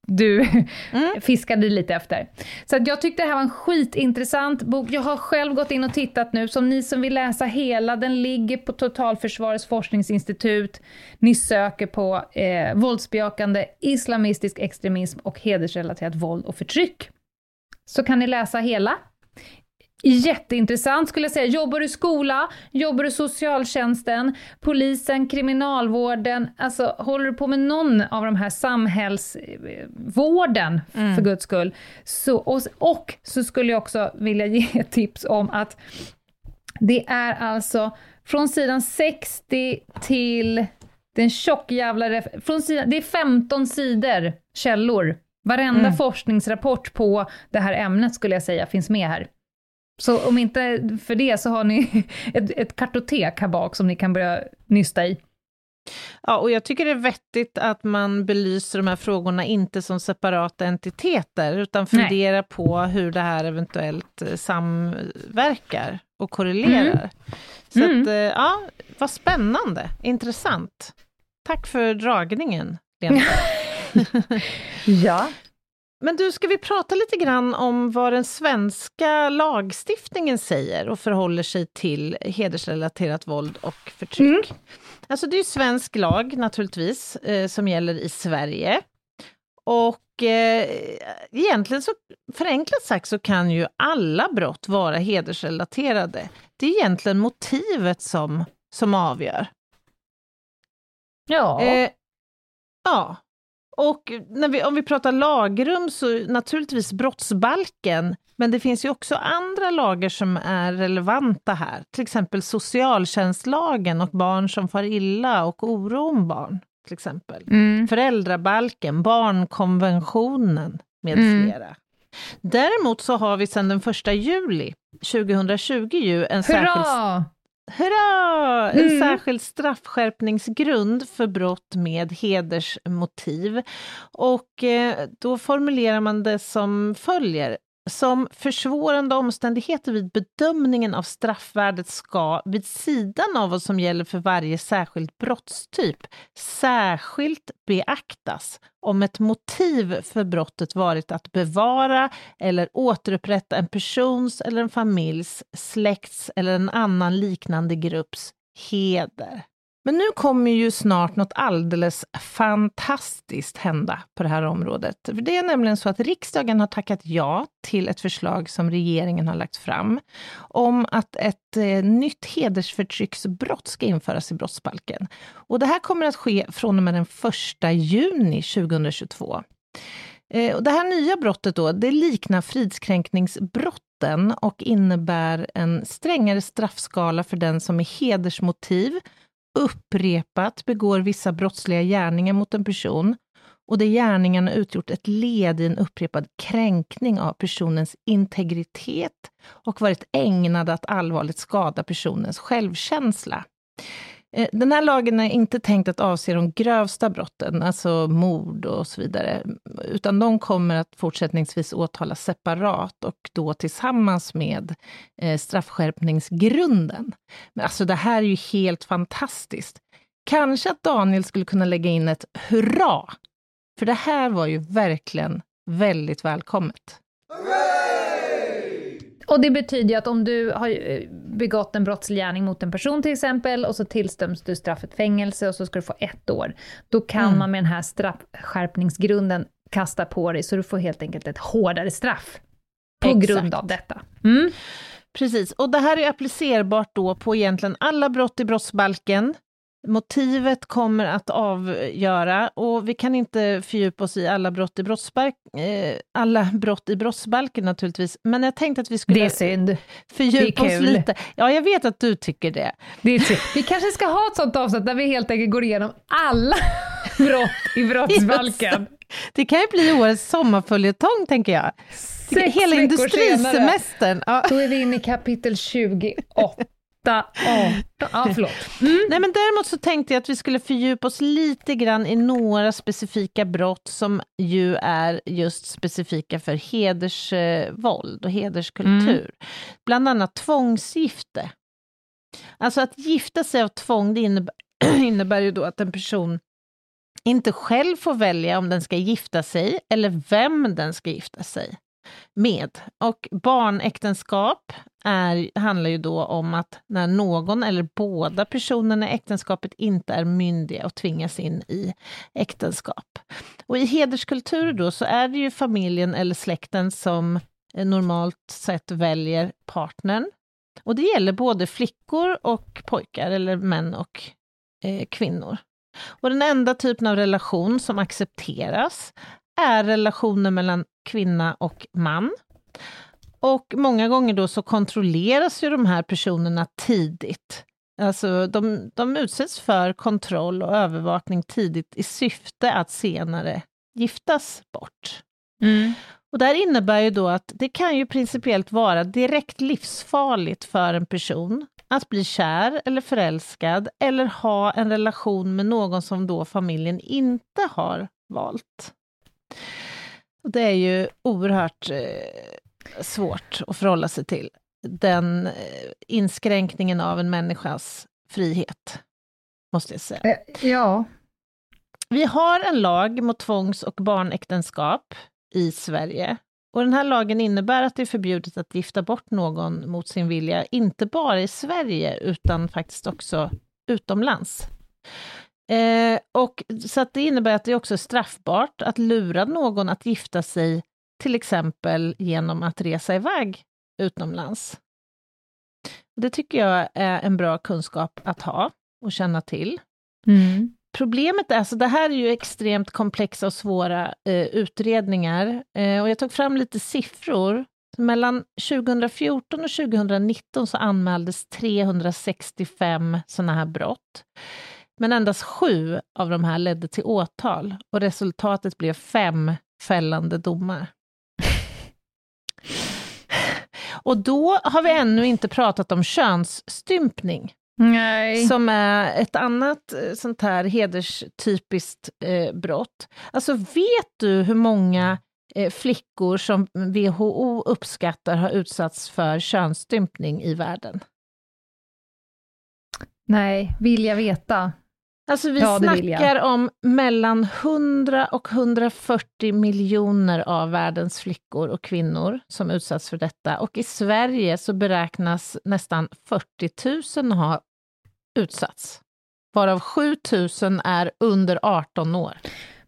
du Mm. <laughs> fiskade lite efter. Så jag tyckte det här var en skitintressant bok. Jag har själv gått in och tittat nu, som ni som vill läsa hela, den ligger på Totalförsvarets forskningsinstitut. Ni söker på eh, våldsbejakande islamistisk extremism och hedersrelaterat våld och förtryck. Så kan ni läsa hela. Jätteintressant skulle jag säga. Jobbar du i skola, jobbar du socialtjänsten, polisen, kriminalvården, alltså håller du på med någon av de här samhällsvården, för guds skull, så, och, och så skulle jag också vilja ge tips om att det är alltså från sidan 60 till den tjockjävla... Från sidan, det är 15 sidor källor. Varenda forskningsrapport på det här ämnet skulle jag säga finns med här. Så om inte för det så har ni <laughs> ett, ett kartotek här bak som ni kan börja nysta i. Ja, och jag tycker det är vettigt att man belyser de här frågorna inte som separata entiteter, utan Nej. funderar på hur det här eventuellt eh, samverkar och korrelerar. Så Mm. att, eh, ja, vad spännande, intressant. Tack för dragningen, Lena. <laughs> <laughs> Ja. Men du, ska vi prata lite grann om vad den svenska lagstiftningen säger och förhåller sig till hedersrelaterat våld och förtryck? Alltså det är ju svensk lag naturligtvis, eh, som gäller i Sverige. Och eh, egentligen så, förenklat sagt, så kan ju alla brott vara hedersrelaterade. Det är egentligen motivet som, som avgör. Ja. Eh, ja. Och när vi, om vi pratar lagrum så naturligtvis brottsbalken, men det finns ju också andra lagar som är relevanta här, till exempel socialtjänstlagen och barn som far illa och oro om barn, till exempel. Mm. Föräldrabalken, barnkonventionen med Mm. flera. Däremot så har vi sedan den 1 juli 2020 ju en särskild Hurra! En Mm. särskild straffskärpningsgrund för brott med hedersmotiv. Och eh, då formulerar man det som följer. Som försvårande omständigheter vid bedömningen av straffvärdet ska, vid sidan av vad som gäller för varje särskild brottstyp, särskilt beaktas om ett motiv för brottet varit att bevara eller återupprätta en persons eller en familjs, släkts eller en annan liknande grupps heder. Men nu kommer ju snart något alldeles fantastiskt hända på det här området. För det är nämligen så att riksdagen har tackat ja till ett förslag som regeringen har lagt fram om att ett eh, nytt hedersförtrycksbrott ska införas i brottsbalken. Och det här kommer att ske från och med den 1 juni 2022. Eh, och det här nya brottet då, det liknar fridskränkningsbrotten och innebär en strängare straffskala för den som med hedersmotiv upprepat begår vissa brottsliga gärningar mot en person och där gärningarna utgjort ett led i en upprepad kränkning av personens integritet och varit ägnade att allvarligt skada personens självkänsla. Eh, den här lagen är inte tänkt att avse de grövsta brotten, alltså mord och så vidare, utan de kommer att fortsättningsvis åtalas separat och då tillsammans med eh, straffskärpningsgrunden. Men alltså det här är ju helt fantastiskt. Kanske att Daniel skulle kunna lägga in ett hurra, för det här var ju verkligen väldigt välkommet. Och det betyder ju att om du har eh, begått en brottslig gärning mot en person till exempel, och så tillstäms du straffet fängelse och så ska du få ett år, då kan Mm. man med den här straffskärpningsgrunden kasta på dig, så du får helt enkelt ett hårdare straff. På Exakt. grund av detta. Mm. Precis, och det här är applicerbart då på egentligen alla brott i brottsbalken. Motivet kommer att avgöra, och vi kan inte fördjupa oss i alla brott i, brottsbalk, eh, alla brott i brottsbalken naturligtvis, men jag tänkte att vi Det skulle är synd. fördjupa det är oss lite. Ja, jag vet att du tycker det. Det är synd. Vi kanske ska ha ett sånt avsnitt där vi helt enkelt går igenom alla <laughs> brott i brottsbalken. Det kan ju bli årets sommarföljetong, tänker jag. Sex Hela industrisemestern. Ja. Då är vi inne i kapitel 28, 18. Ja, förlåt. Mm. Nej, men däremot så tänkte jag att vi skulle fördjupa oss lite grann i några specifika brott som ju är just specifika för hedersvåld och hederskultur. Bland annat tvångsgifte. Alltså att gifta sig av tvång, det innebär, <clears throat> innebär ju då att en person inte själv får välja om den ska gifta sig eller vem den ska gifta sig med. Och barnäktenskap är, handlar ju då om att när någon eller båda personerna i äktenskapet inte är myndiga och tvingas in i äktenskap. Och i hederskulturer då så är det ju familjen eller släkten som eh, normalt sett väljer partnern. Och det gäller både flickor och pojkar, eller män och eh, kvinnor. Och den enda typen av relation som accepteras är relationer mellan kvinna och man. Och många gånger då så kontrolleras ju de här personerna tidigt. Alltså de, de utsätts för kontroll och övervakning tidigt i syfte att senare giftas bort. Mm. Och det här innebär ju då att det kan ju principiellt vara direkt livsfarligt för en person att bli kär eller förälskad eller ha en relation med någon som då familjen inte har valt. Och det är ju oerhört eh, svårt att förhålla sig till, den eh, inskränkningen av en människas frihet, måste jag säga. Eh, Ja. Vi har en lag mot tvångs och barnäktenskap i Sverige. Och den här lagen innebär att det är förbjudet att gifta bort någon mot sin vilja, inte bara i Sverige, utan faktiskt också utomlands. Eh, och, så det innebär att det också är straffbart att lura någon att gifta sig, till exempel genom att resa iväg utomlands. Det tycker jag är en bra kunskap att ha och känna till. Mm. Problemet är, alltså det här är ju extremt komplexa och svåra eh, utredningar, eh, och jag tog fram lite siffror. Mellan 2014 och 2019 så anmäldes 365 sådana här brott. Men endast sju av de här ledde till åtal och resultatet blev fem fällande domar. <laughs> Och då har vi ännu inte pratat om könsstympning, Nej. som är ett annat eh, sånt här hederstypiskt eh, brott. Alltså vet du hur många eh, flickor som WHO uppskattar har utsatts för könsstympning i världen? Nej, vill jag veta. Alltså vi Ja, snackar om mellan 100 och 140 miljoner av världens flickor och kvinnor som utsatts för detta. Och i Sverige så beräknas nästan 40 000 ha utsatts. Varav 7 000 är under 18 år.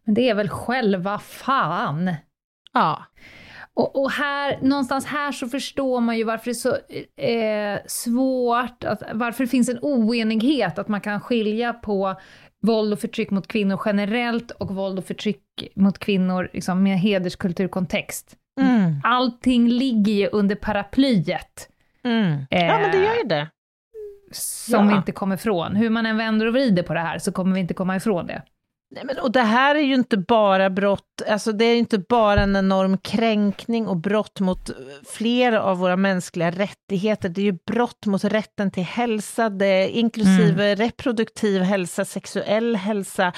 Men det är väl själva fan. Ja, Och, och här, någonstans här så förstår man ju varför det är så eh, svårt, att, varför det finns en oenighet, att man kan skilja på våld och förtryck mot kvinnor generellt och våld och förtryck mot kvinnor liksom, med hederskulturkontext. mm. Allting ligger ju under paraplyet. Mm. ja men det gör ju det. som Ja. vi inte kommer ifrån. Hur man än vänder och vrider på det här så kommer vi inte komma ifrån det. Nej, men, och det här är ju inte bara brott, alltså det är inte bara en enorm kränkning och brott mot eh, flera av våra mänskliga rättigheter, det är ju brott mot rätten till hälsa, det inklusive reproduktiv hälsa, sexuell hälsa,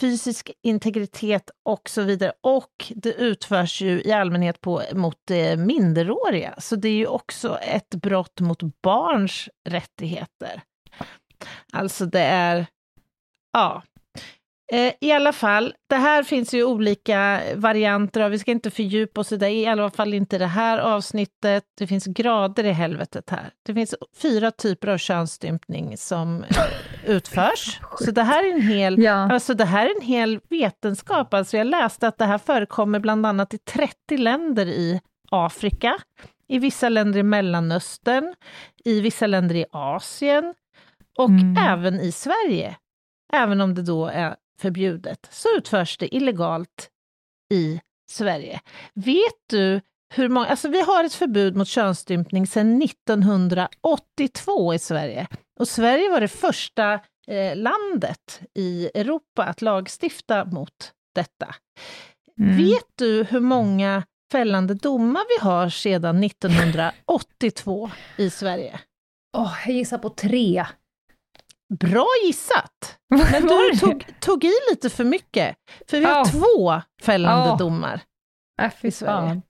fysisk integritet och så vidare. Och det utförs ju i allmänhet på, mot eh, minderåriga, så det är ju också ett brott mot barns rättigheter. Alltså det är, ja. Eh, I alla fall, det här finns ju olika varianter av, vi ska inte fördjupa oss i det, i alla fall inte det här avsnittet. Det finns grader i helvetet här. Det finns fyra typer av könsstympning som eh, utförs. <laughs> Så det här är en hel, Ja. alltså det här är en hel vetenskap. Alltså jag läste att det här förekommer bland annat i 30 länder i Afrika, i vissa länder i Mellanöstern, i vissa länder i Asien och Mm. även i Sverige. Även om det då är förbjudet, så utförs det illegalt i Sverige. Vet du hur många, alltså vi har ett förbud mot könsstympning sedan 1982 i Sverige. Och Sverige var det första eh, landet i Europa att lagstifta mot detta. Mm. Vet du hur många fällande domar vi har sedan 1982 i Sverige? Åh, jag gissar på tre. Bra gissat! <laughs> Men du tog, tog i lite för mycket, för vi har Ja. två fällande Ja. domar. Äh, i Sverige.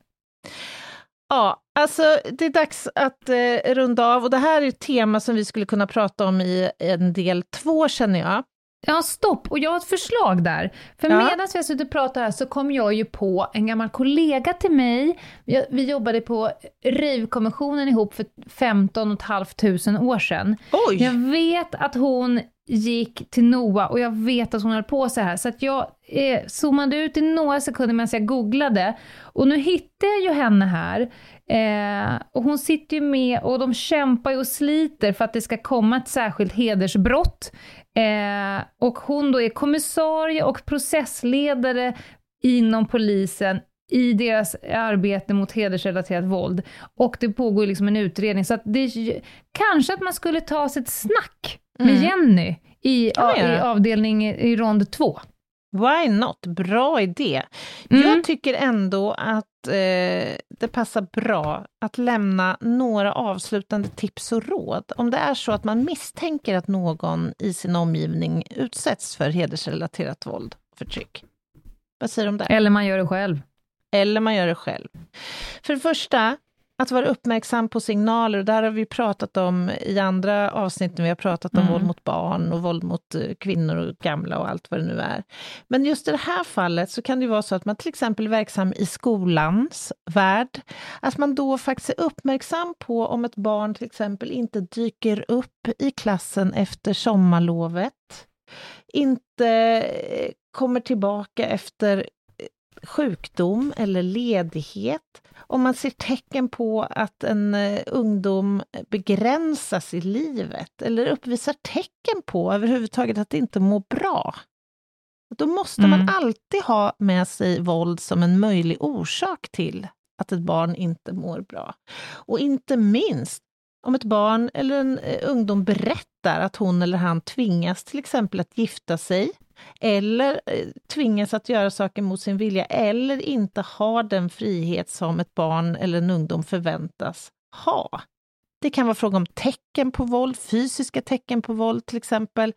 Ja, alltså det är dags att eh, runda av och det här är ett tema som vi skulle kunna prata om i en del två känner jag. Ja, stopp. Och jag har ett förslag där. För Ja. medan vi har suttit och pratat här så kom jag ju på en gammal kollega till mig. Vi, vi jobbade på RIV-kommissionen ihop för 15 500 år sedan. Oj! Jag vet att hon gick till Noa och jag vet att hon höll på så här. Så att jag eh, zoomade ut i några sekunder medan jag googlade. Och nu hittar jag ju henne här. Eh, och hon sitter ju med och de kämpar ju och sliter för att det ska komma ett särskilt hedersbrott. Eh, och hon då är kommissarie och processledare inom polisen i deras arbete mot hedersrelaterat våld. Och det pågår liksom en utredning. Så att det, kanske att man skulle ta sig ett snack med Jenny i, man i avdelning i rond två. Why not? Bra idé. Mm. Jag tycker ändå att eh, det passar bra att lämna några avslutande tips och råd. Om det är så att man misstänker att någon i sin omgivning utsätts för hedersrelaterat våld och förtryck. Vad säger du om det? Eller man gör det själv. Eller man gör det själv. För det första, att vara uppmärksam på signaler, och där har vi pratat om i andra avsnitt när vi har pratat om Mm. våld mot barn och våld mot eh, kvinnor och gamla och allt vad det nu är. Men just i det här fallet så kan det vara så att man till exempel är verksam i skolans värld, att man då faktiskt är uppmärksam på om ett barn till exempel inte dyker upp i klassen efter sommarlovet, inte eh, kommer tillbaka efter sjukdom eller ledighet, om man ser tecken på att en eh, ungdom begränsas i livet eller uppvisar tecken på överhuvudtaget att inte må bra. Då måste man Mm. alltid ha med sig våld som en möjlig orsak till att ett barn inte mår bra. Och inte minst om ett barn eller en eh, ungdom berättar att hon eller han tvingas till exempel att gifta sig eller eh, tvingas att göra saker mot sin vilja eller inte har den frihet som ett barn eller en ungdom förväntas ha. Det kan vara fråga om tecken på våld, fysiska tecken på våld till exempel.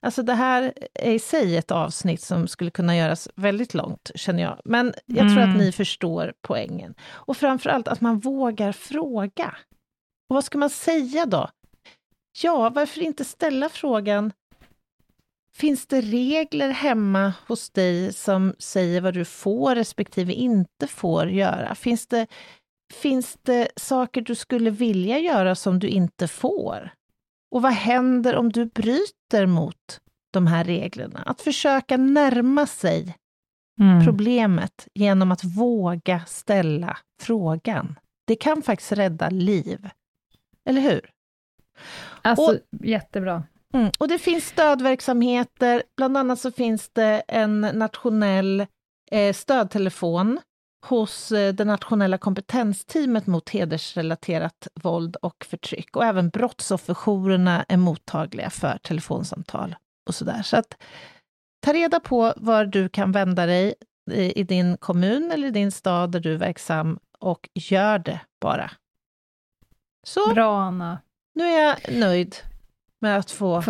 Alltså det här är i sig ett avsnitt som skulle kunna göras väldigt långt, känner jag. Men jag tror Mm. att ni förstår poängen. Och framför allt att man vågar fråga. Och vad ska man säga då? Ja, varför inte ställa frågan Finns det regler hemma hos dig som säger vad du får respektive inte får göra? Finns det, finns det saker du skulle vilja göra som du inte får? Och vad händer om du bryter mot de här reglerna? Att försöka närma sig Mm. problemet genom att våga ställa frågan. Det kan faktiskt rädda liv. Eller hur? Alltså, Och- jättebra. Mm. Och det finns stödverksamheter, bland annat så finns det en nationell eh, stödtelefon hos eh, det nationella kompetensteamet mot hedersrelaterat våld och förtryck. Och även brottsofferjourerna är mottagliga för telefonsamtal och sådär. Så att ta reda på var du kan vända dig i, i din kommun eller i din stad där du är verksam och gör det bara. Så, Bra, Anna. nu är jag nöjd med att få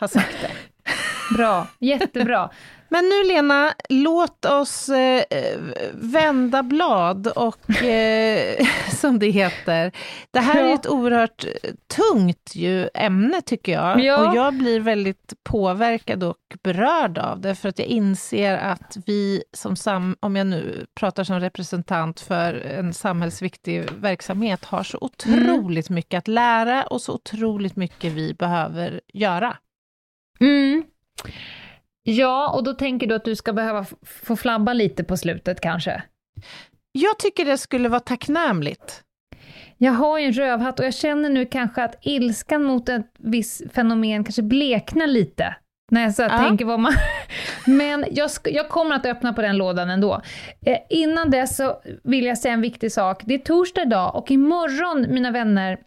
ha sagt det. <laughs> Bra. Jättebra. Men nu Lena, låt oss eh, vända blad och, <laughs> eh, <laughs> som det heter, det här är Ja. ett oerhört tungt ju ämne tycker jag. Ja. Och jag blir väldigt påverkad och berörd av det, för att jag inser att vi som, sam, om jag nu pratar som representant för en samhällsviktig verksamhet, har så otroligt mycket att lära och så otroligt mycket vi behöver göra. Mm. Ja, och då tänker du att du ska behöva få flabba lite på slutet kanske? Jag tycker det skulle vara tacknämligt. Jag har ju en rövhatt och jag känner nu kanske att ilskan mot ett visst fenomen kanske bleknar lite. När jag så Ja. tänker vad man... <laughs> Men jag, jag kommer att öppna på den lådan ändå. Eh, innan dess så vill jag säga en viktig sak. Det är torsdag idag och imorgon, mina vänner,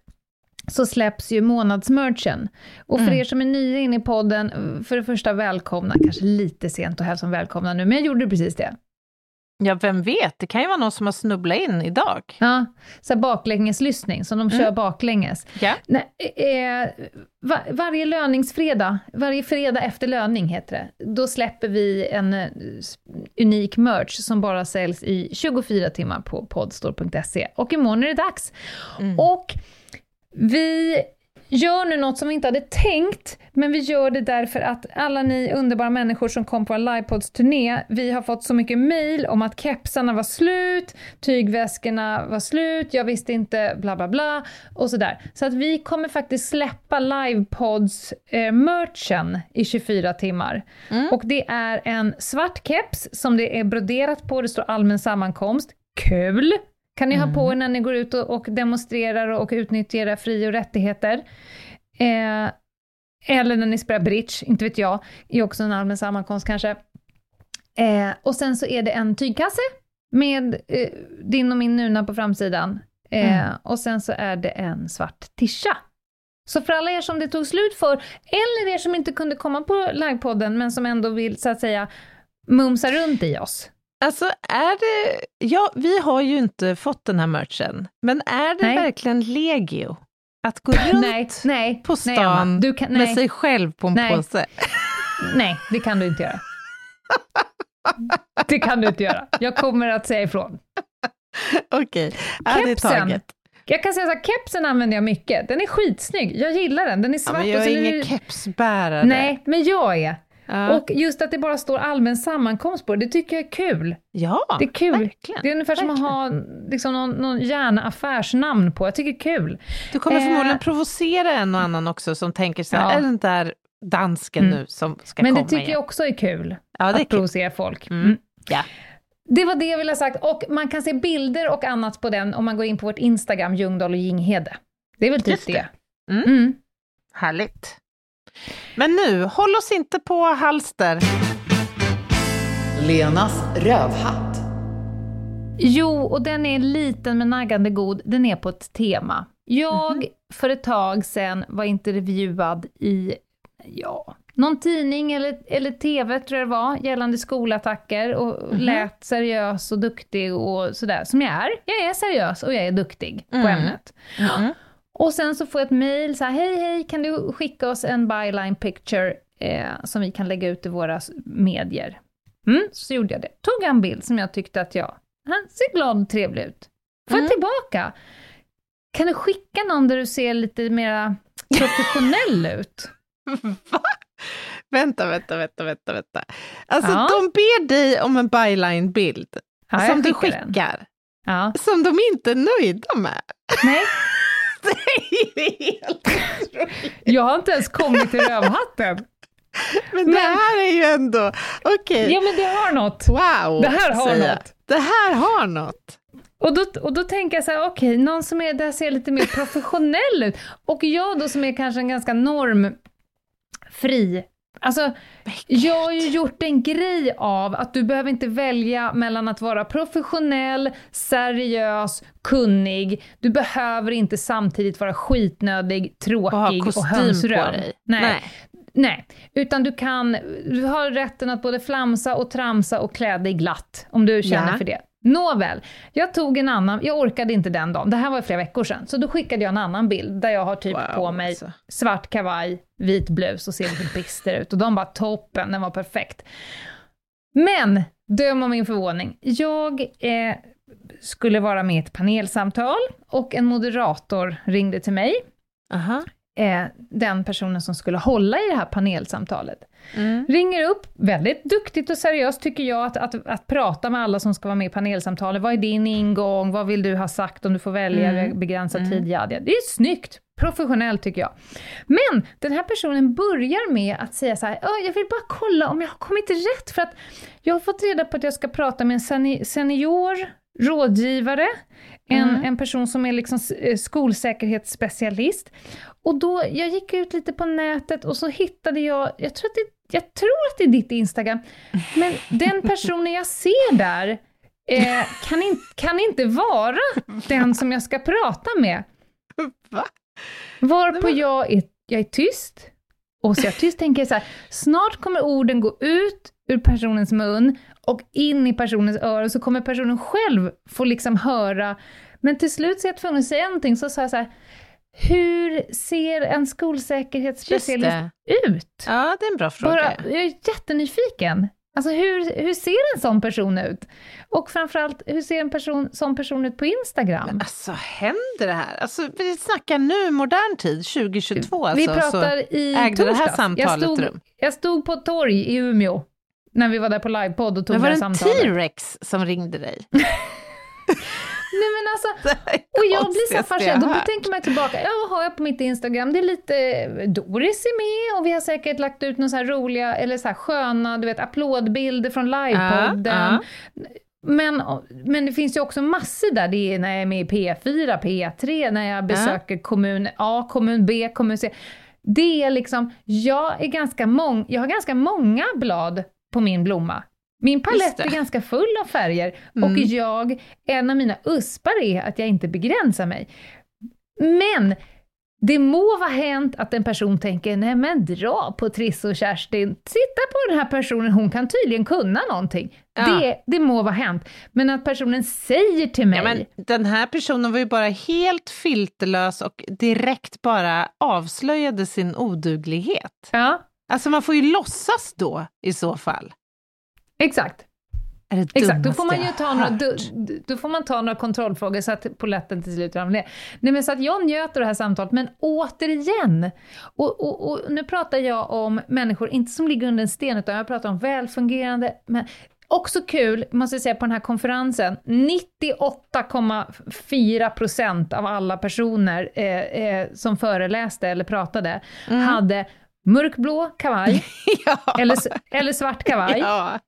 så släpps ju månadsmerchen. Och för Mm. er som är nya inne i podden, för det första välkomna, kanske lite sent att hälsa välkomna nu, men jag gjorde precis det. Ja, vem vet? Det kan ju vara någon som har snubblat in idag. Ja, så baklängeslyssning, som de kör baklänges. Ja. Nej, eh, va, varje löningsfredag, varje fredag efter löning heter det, då släpper vi en eh, s- unik merch som bara säljs i 24 timmar på podstore.se. Och imorgon är det dags. Och vi gör nu något som vi inte hade tänkt, men vi gör det därför att alla ni underbara människor som kom på vår livepods-turné, vi har fått så mycket mail om att kepsarna var slut, tygväskorna var slut, jag visste inte bla bla bla och sådär. Så att vi kommer faktiskt släppa livepods-merchen i 24 timmar. Och det är en svart keps som det är broderat på, det står allmän sammankomst. Kul! Kan ni ha på er när ni går ut och, och demonstrerar och utnyttjar era fri och rättigheter. Eh, eller när ni spelar bridge, inte vet jag, är också en allmän sammankomst kanske. Eh, och sen så är det en tygkasse med eh, din och min nuna på framsidan. Eh, Och sen så är det en svart tischa. Så för alla er som det tog slut för, eller er som inte kunde komma på livepodden men som ändå vill så att säga mumsa runt i oss. Alltså är det, ja, vi har ju inte fått den här merchen, men är det Nej. verkligen legio att gå <laughs> runt nej, nej, på nej, stan Du kan, med nej, sig själv på en Nej. påse? <laughs> nej, det kan du inte göra. Det kan du inte göra. Jag kommer att säga ifrån. Okej, ja, det är taget. Jag kan säga så här, kepsen använder jag mycket. Den är skitsnygg. Jag gillar den. Den är Ja, svart men jag är är ingen det... kepsbärare. Nej, men jag är. Ja. Och just att det bara står allmän sammankomst på det, det tycker jag är kul. ja, Det är kul. verkligen. Det är ungefär som att ha liksom, någon, någon gärna affärsnamn på. Jag tycker det är kul. Du kommer Eh. förmodligen provocera en och annan också som tänker så här, Ja. är det den där dansken Mm. nu som ska Men det komma tycker igen? jag också är kul. Ja, det att kul. provocera folk. Mm. Mm. Ja. Det var det jag ville ha sagt. Och man kan se bilder och annat på den om man går in på vårt Instagram, Ljungdahl och Ginghede. Det är väl typ Just det. det. Mm. Mm. Härligt. Men nu, håll oss inte på halster. Lenas rövhatt. Jo, och den är liten men naggande god. Den är på ett tema. Jag, för ett tag sedan, var intervjuad i, ja, någon tidning eller, eller TV tror jag det var, gällande skolattacker och lät seriös och duktig och sådär, som jag är. Jag är seriös och jag är duktig på Mm. ämnet. Mm. Och sen så får jag ett mail så här, hej hej, kan du skicka oss en byline picture eh, som vi kan lägga ut i våra medier? Mm, så gjorde jag det. Tog en bild som jag tyckte att jag, han ser glad och trevlig ut. Får jag tillbaka? Kan du skicka någon där du ser lite mera professionell <laughs> ut? Va? Vänta, vänta, vänta, vänta, vänta. Alltså Ja. de ber dig om en byline-bild Ja, som du skickar, Ja. som de inte är nöjda med. Nej, Det är ju helt otroligt. jag har inte ens kommit till rövhatten. Men det här är ju ändå, okej, Ja, men det har något. wow. Det här har något. Det här har något. Och då, och då tänker jag så här, okej, någon som är där ser lite mer professionell ut. Och jag då som är kanske en ganska normfri. Alltså, jag har ju gjort en grej av att du behöver inte välja mellan att vara professionell, seriös, kunnig. Du behöver inte samtidigt vara skitnödig, Och tråkig och, kostym hönsröv. Nej. Nej. Nej, utan du kan, du har rätten att både flamsa och tramsa och klä dig glatt, om du känner Ja. för det. Nåväl, jag tog en annan, jag orkade inte den dagen, det här var flera veckor sedan, så då skickade jag en annan bild där jag har typ Wow, på mig alltså. svart kavaj, vit blus och ser lite bister ut. Och de bara toppen, den var perfekt. Men, döm om min förvåning, jag eh, skulle vara med i ett panelsamtal och en moderator ringde till mig Aha. eh, den personen som skulle hålla i det här panelsamtalet. Mm. Ringer upp, väldigt duktigt och seriöst tycker jag, att, att, att prata med alla som ska vara med i panelsamtalet. Vad är din ingång? Vad vill du ha sagt om du får välja Mm. begränsad tid? Ja, det, är snyggt, professionellt tycker jag. Men den här personen börjar med att säga så här, "Ja, jag vill bara kolla om jag har kommit rätt, för att jag har fått reda på att jag ska prata med en seni- senior rådgivare, en, Mm. en person som är liksom eh, skolsäkerhetsspecialist. Och då, jag gick ut lite på nätet och så hittade jag, jag tror att det, jag tror att det är ditt Instagram, men den personen jag ser där eh, kan, in, kan inte vara den som jag ska prata med. Va? Varpå jag är, jag är tyst, och så jag tyst tänker jag så här, snart kommer orden gå ut ur personens mun och in i personens öron, så kommer personen själv få liksom höra. Men till slut så är jag tvungen att säga någonting, så sa jag så här, hur ser en skolsäkerhetsspecialist ut? Ja, det är en bra fråga. Bara, jag är jättenyfiken. Alltså hur, hur ser en sån person ut? Och framförallt, hur ser en person, sån person ut på Instagram? Men alltså händer det här? Alltså vi snackar nu modern tid, 2022 alltså. Vi pratar i ägde det här samtalet jag stod, rum. Jag stod på ett torg i Umeå när vi var där på livepodd och tog Men var det det här en samtalet. T-rex som ringde dig? <laughs> Nej men alltså, <laughs> Och jag blir så fascinerad, då tänker man tillbaka, ja vad har jag på mitt Instagram? Det är lite, Doris är med och vi har säkert lagt ut några så roliga, eller så sköna, du vet applådbilder från livepodden. Ja, Men, men det finns ju också massor där, det är när jag är med i P4, P3, när jag besöker kommun A, kommun B, kommun C. Det är liksom, jag, är ganska mång, jag har ganska många blad på min blomma. Min palett är ganska full av färger Mm. och jag, en av mina uspar är att jag inte begränsar mig. Men det må vara hänt att en person tänker, nej men dra på Trisse och Kerstin, titta på den här personen, hon kan tydligen kunna någonting. Ja. Det, det må vara hänt. Men att personen säger till mig, Ja, men den här personen var ju bara helt filterlös och direkt bara avslöjade sin oduglighet. ja, Alltså man får ju låtsas då i så fall. Exakt. Exakt, då får man ju ta några, då, då får man ta några kontrollfrågor så att polletten till slut ramlar ner. Nej men så att jag njöt av det här samtalet, men återigen, och, och, och nu pratar jag om människor, inte som ligger under en sten, utan jag pratar om välfungerande, men också kul, måste jag säga, på den här konferensen, 98,4 procent av alla personer eh, eh, som föreläste eller pratade hade mörkblå kavaj, <laughs> ja. eller, eller svart kavaj, ja,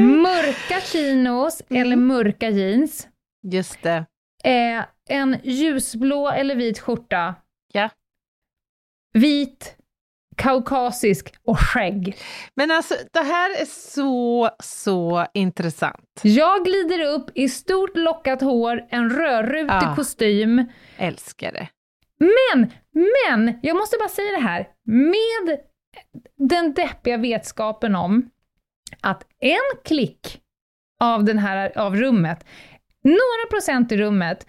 Mörka chinos eller mörka jeans. just det. Eh, en ljusblå eller vit skjorta. Ja. Vit, kaukasisk och skägg. Men alltså det här är så, så intressant. Jag glider upp i stort lockat hår, en rödrutig Ah. kostym. Älskar det. Men, men, jag måste bara säga det här. Med den deppiga vetskapen om att en klick av, den här, av rummet, några procent i rummet,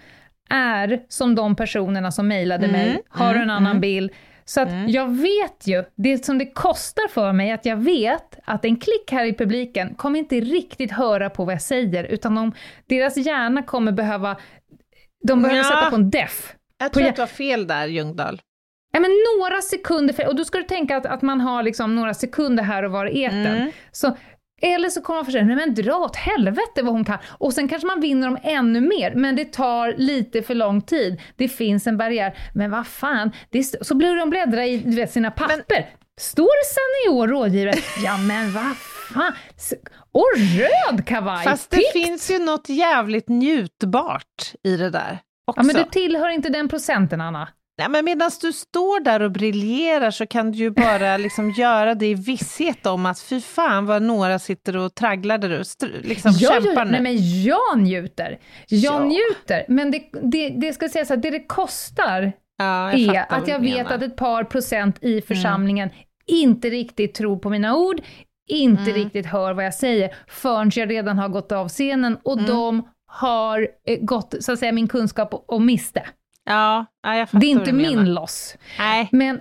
är som de personerna som mejlade Mm, mig, har mm, en annan mm. bild. Så att jag vet ju, det som det kostar för mig, att jag vet att en klick här i publiken kommer inte riktigt höra på vad jag säger, utan de, deras hjärna kommer behöva, de behöver Ja. sätta på en def. Jag tror att du har fel där, Ljungdahl. Ja, men några sekunder, för, och då ska du tänka att, att man har liksom några sekunder här och var i etern. Mm. Så, eller så kommer man förstå, nej men dra åt helvete vad hon kan. Och sen kanske man vinner dem ännu mer, men det tar lite för lång tid. Det finns en barriär. Men vad fan, det är, så blir de bläddra i du vet, sina papper. Står det senior rådgivare? <laughs> Ja men vad fan. Och röd kavaj! Fast det Tick! finns ju något jävligt njutbart i det där också. Ja men du tillhör inte den procenten Anna. Nej, men medan du står där och briljerar så kan du ju bara <laughs> liksom göra det i visshet om att fy fan vad några sitter och tragglar där och liksom Ja, ja, kämpar nu. nej, men jag njuter. Jag Ja. njuter. Men det, det, det ska sägas att det det kostar ja, jag är att jag vet menar. att ett par procent i församlingen inte riktigt tror på mina ord, inte Mm. riktigt hör vad jag säger, förrän jag redan har gått av scenen och Mm. de har eh, gått, så att säga, min kunskap och, och miste. Ja, Det är inte menar. min loss. Nej, Men,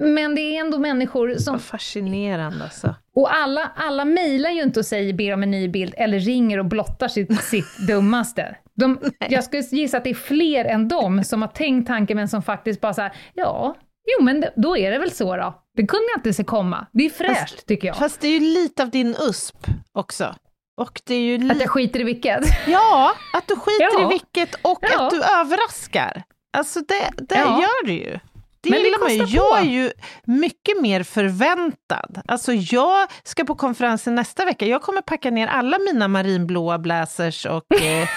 men det är ändå människor som vad fascinerande alltså. Och alla, alla mejlar ju inte och säger ber om en ny bild eller ringer och blottar sitt, <laughs> sitt dummaste. De, jag skulle gissa att det är fler än dem som har tänkt tanken men som faktiskt bara såhär, ja, jo men då är det väl så då. Det kunde jag inte se komma. Det är fräscht Fast- tycker jag. Fast det är ju lite av din USP också. Och det är ju Att jag skiter i vilket. Ja, att du skiter Ja. i vilket och Ja. att du överraskar. Alltså det, det Ja. gör du ju. Det Men det gillar man ju. Jag är ju mycket mer förväntad. Alltså jag ska på konferensen nästa vecka. Jag kommer packa ner alla mina marinblåa blazers och eh,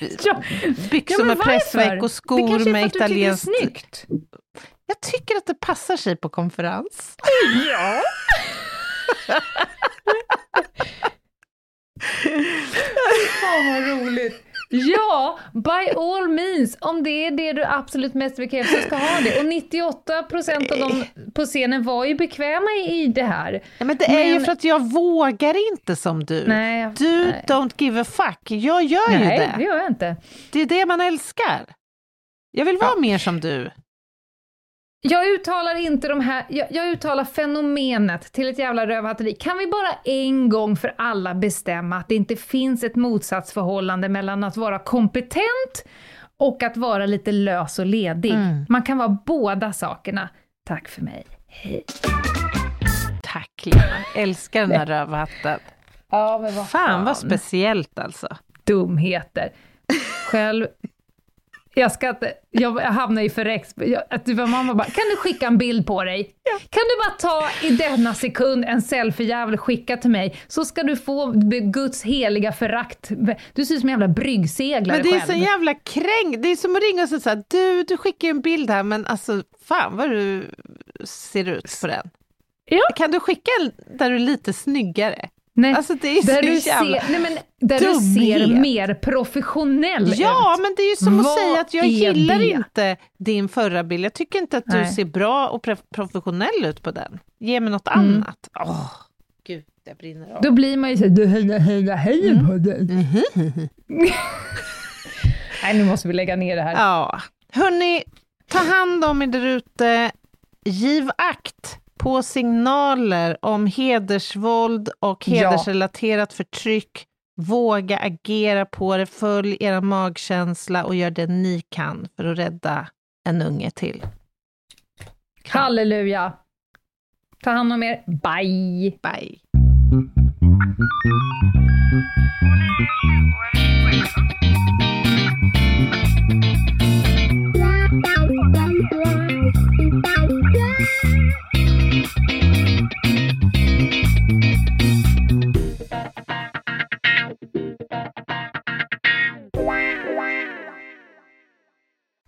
<laughs> Ja. byxor men med varför? pressveck och Det skor med tycker det italienskt... snyggt. Jag tycker att det passar sig på konferens. Ja. <laughs> Fan vad roligt. Ja, by all means, om det är det du absolut mest bekräftar så ska ha det. Och 98% av dem på scenen var ju bekväma i det här. Ja, men det är ju Men- för att jag vågar inte som du. Nej, jag- Du nej. don't give a fuck. Jag gör ju Nej, det. det gör jag inte. Det är det man älskar. Jag vill vara mer som du. Jag uttalar inte de här, jag, jag uttalar fenomenet till ett jävla rövhatteri. Kan vi bara en gång för alla bestämma att det inte finns ett motsatsförhållande mellan att vara kompetent och att vara lite lös och ledig? Man kan vara båda sakerna. Tack för mig. Hej. Tack Lena, älskar den här rövhatten. Ja, men vad Fan vad speciellt alltså. dumheter. Själv, jag ska inte, jag hamnar i förräcks... Att du var mamma bara, kan du skicka en bild på dig? Kan du bara ta i denna sekund en selfie-jävel skicka till mig, så ska du få Guds heliga förakt. Du ser ut som en jävla bryggseglare Men det är själv. så jävla kränk. Det är som att ringa och säga du, du skickar en bild här, men alltså fan vad du ser ut på den. Ja. Kan du skicka en där du är lite snyggare? Nej, Alltså det är där så du jävla... ser, nej men, där du ser mer professionell Ja, ut. men det är ju som att Vad säga att jag gillar det? inte din förra bild. Jag tycker inte att du Nej. ser bra och professionell ut på den. Ge mig något Mm. annat. Åh, gud, det brinner av. Då blir man ju såhär, du hejar, hejar, hejar Mm. på dig. <laughs> Nej, nu måste vi lägga ner det här. Ja, hörni, ta hand om er där ute. Giv akt på signaler om hedersvåld och Ja. hedersrelaterat förtryck. Våga agera på det, följ er magkänsla och gör det ni kan för att rädda en unge till. Halleluja! Ta hand om er. Bye! Bye!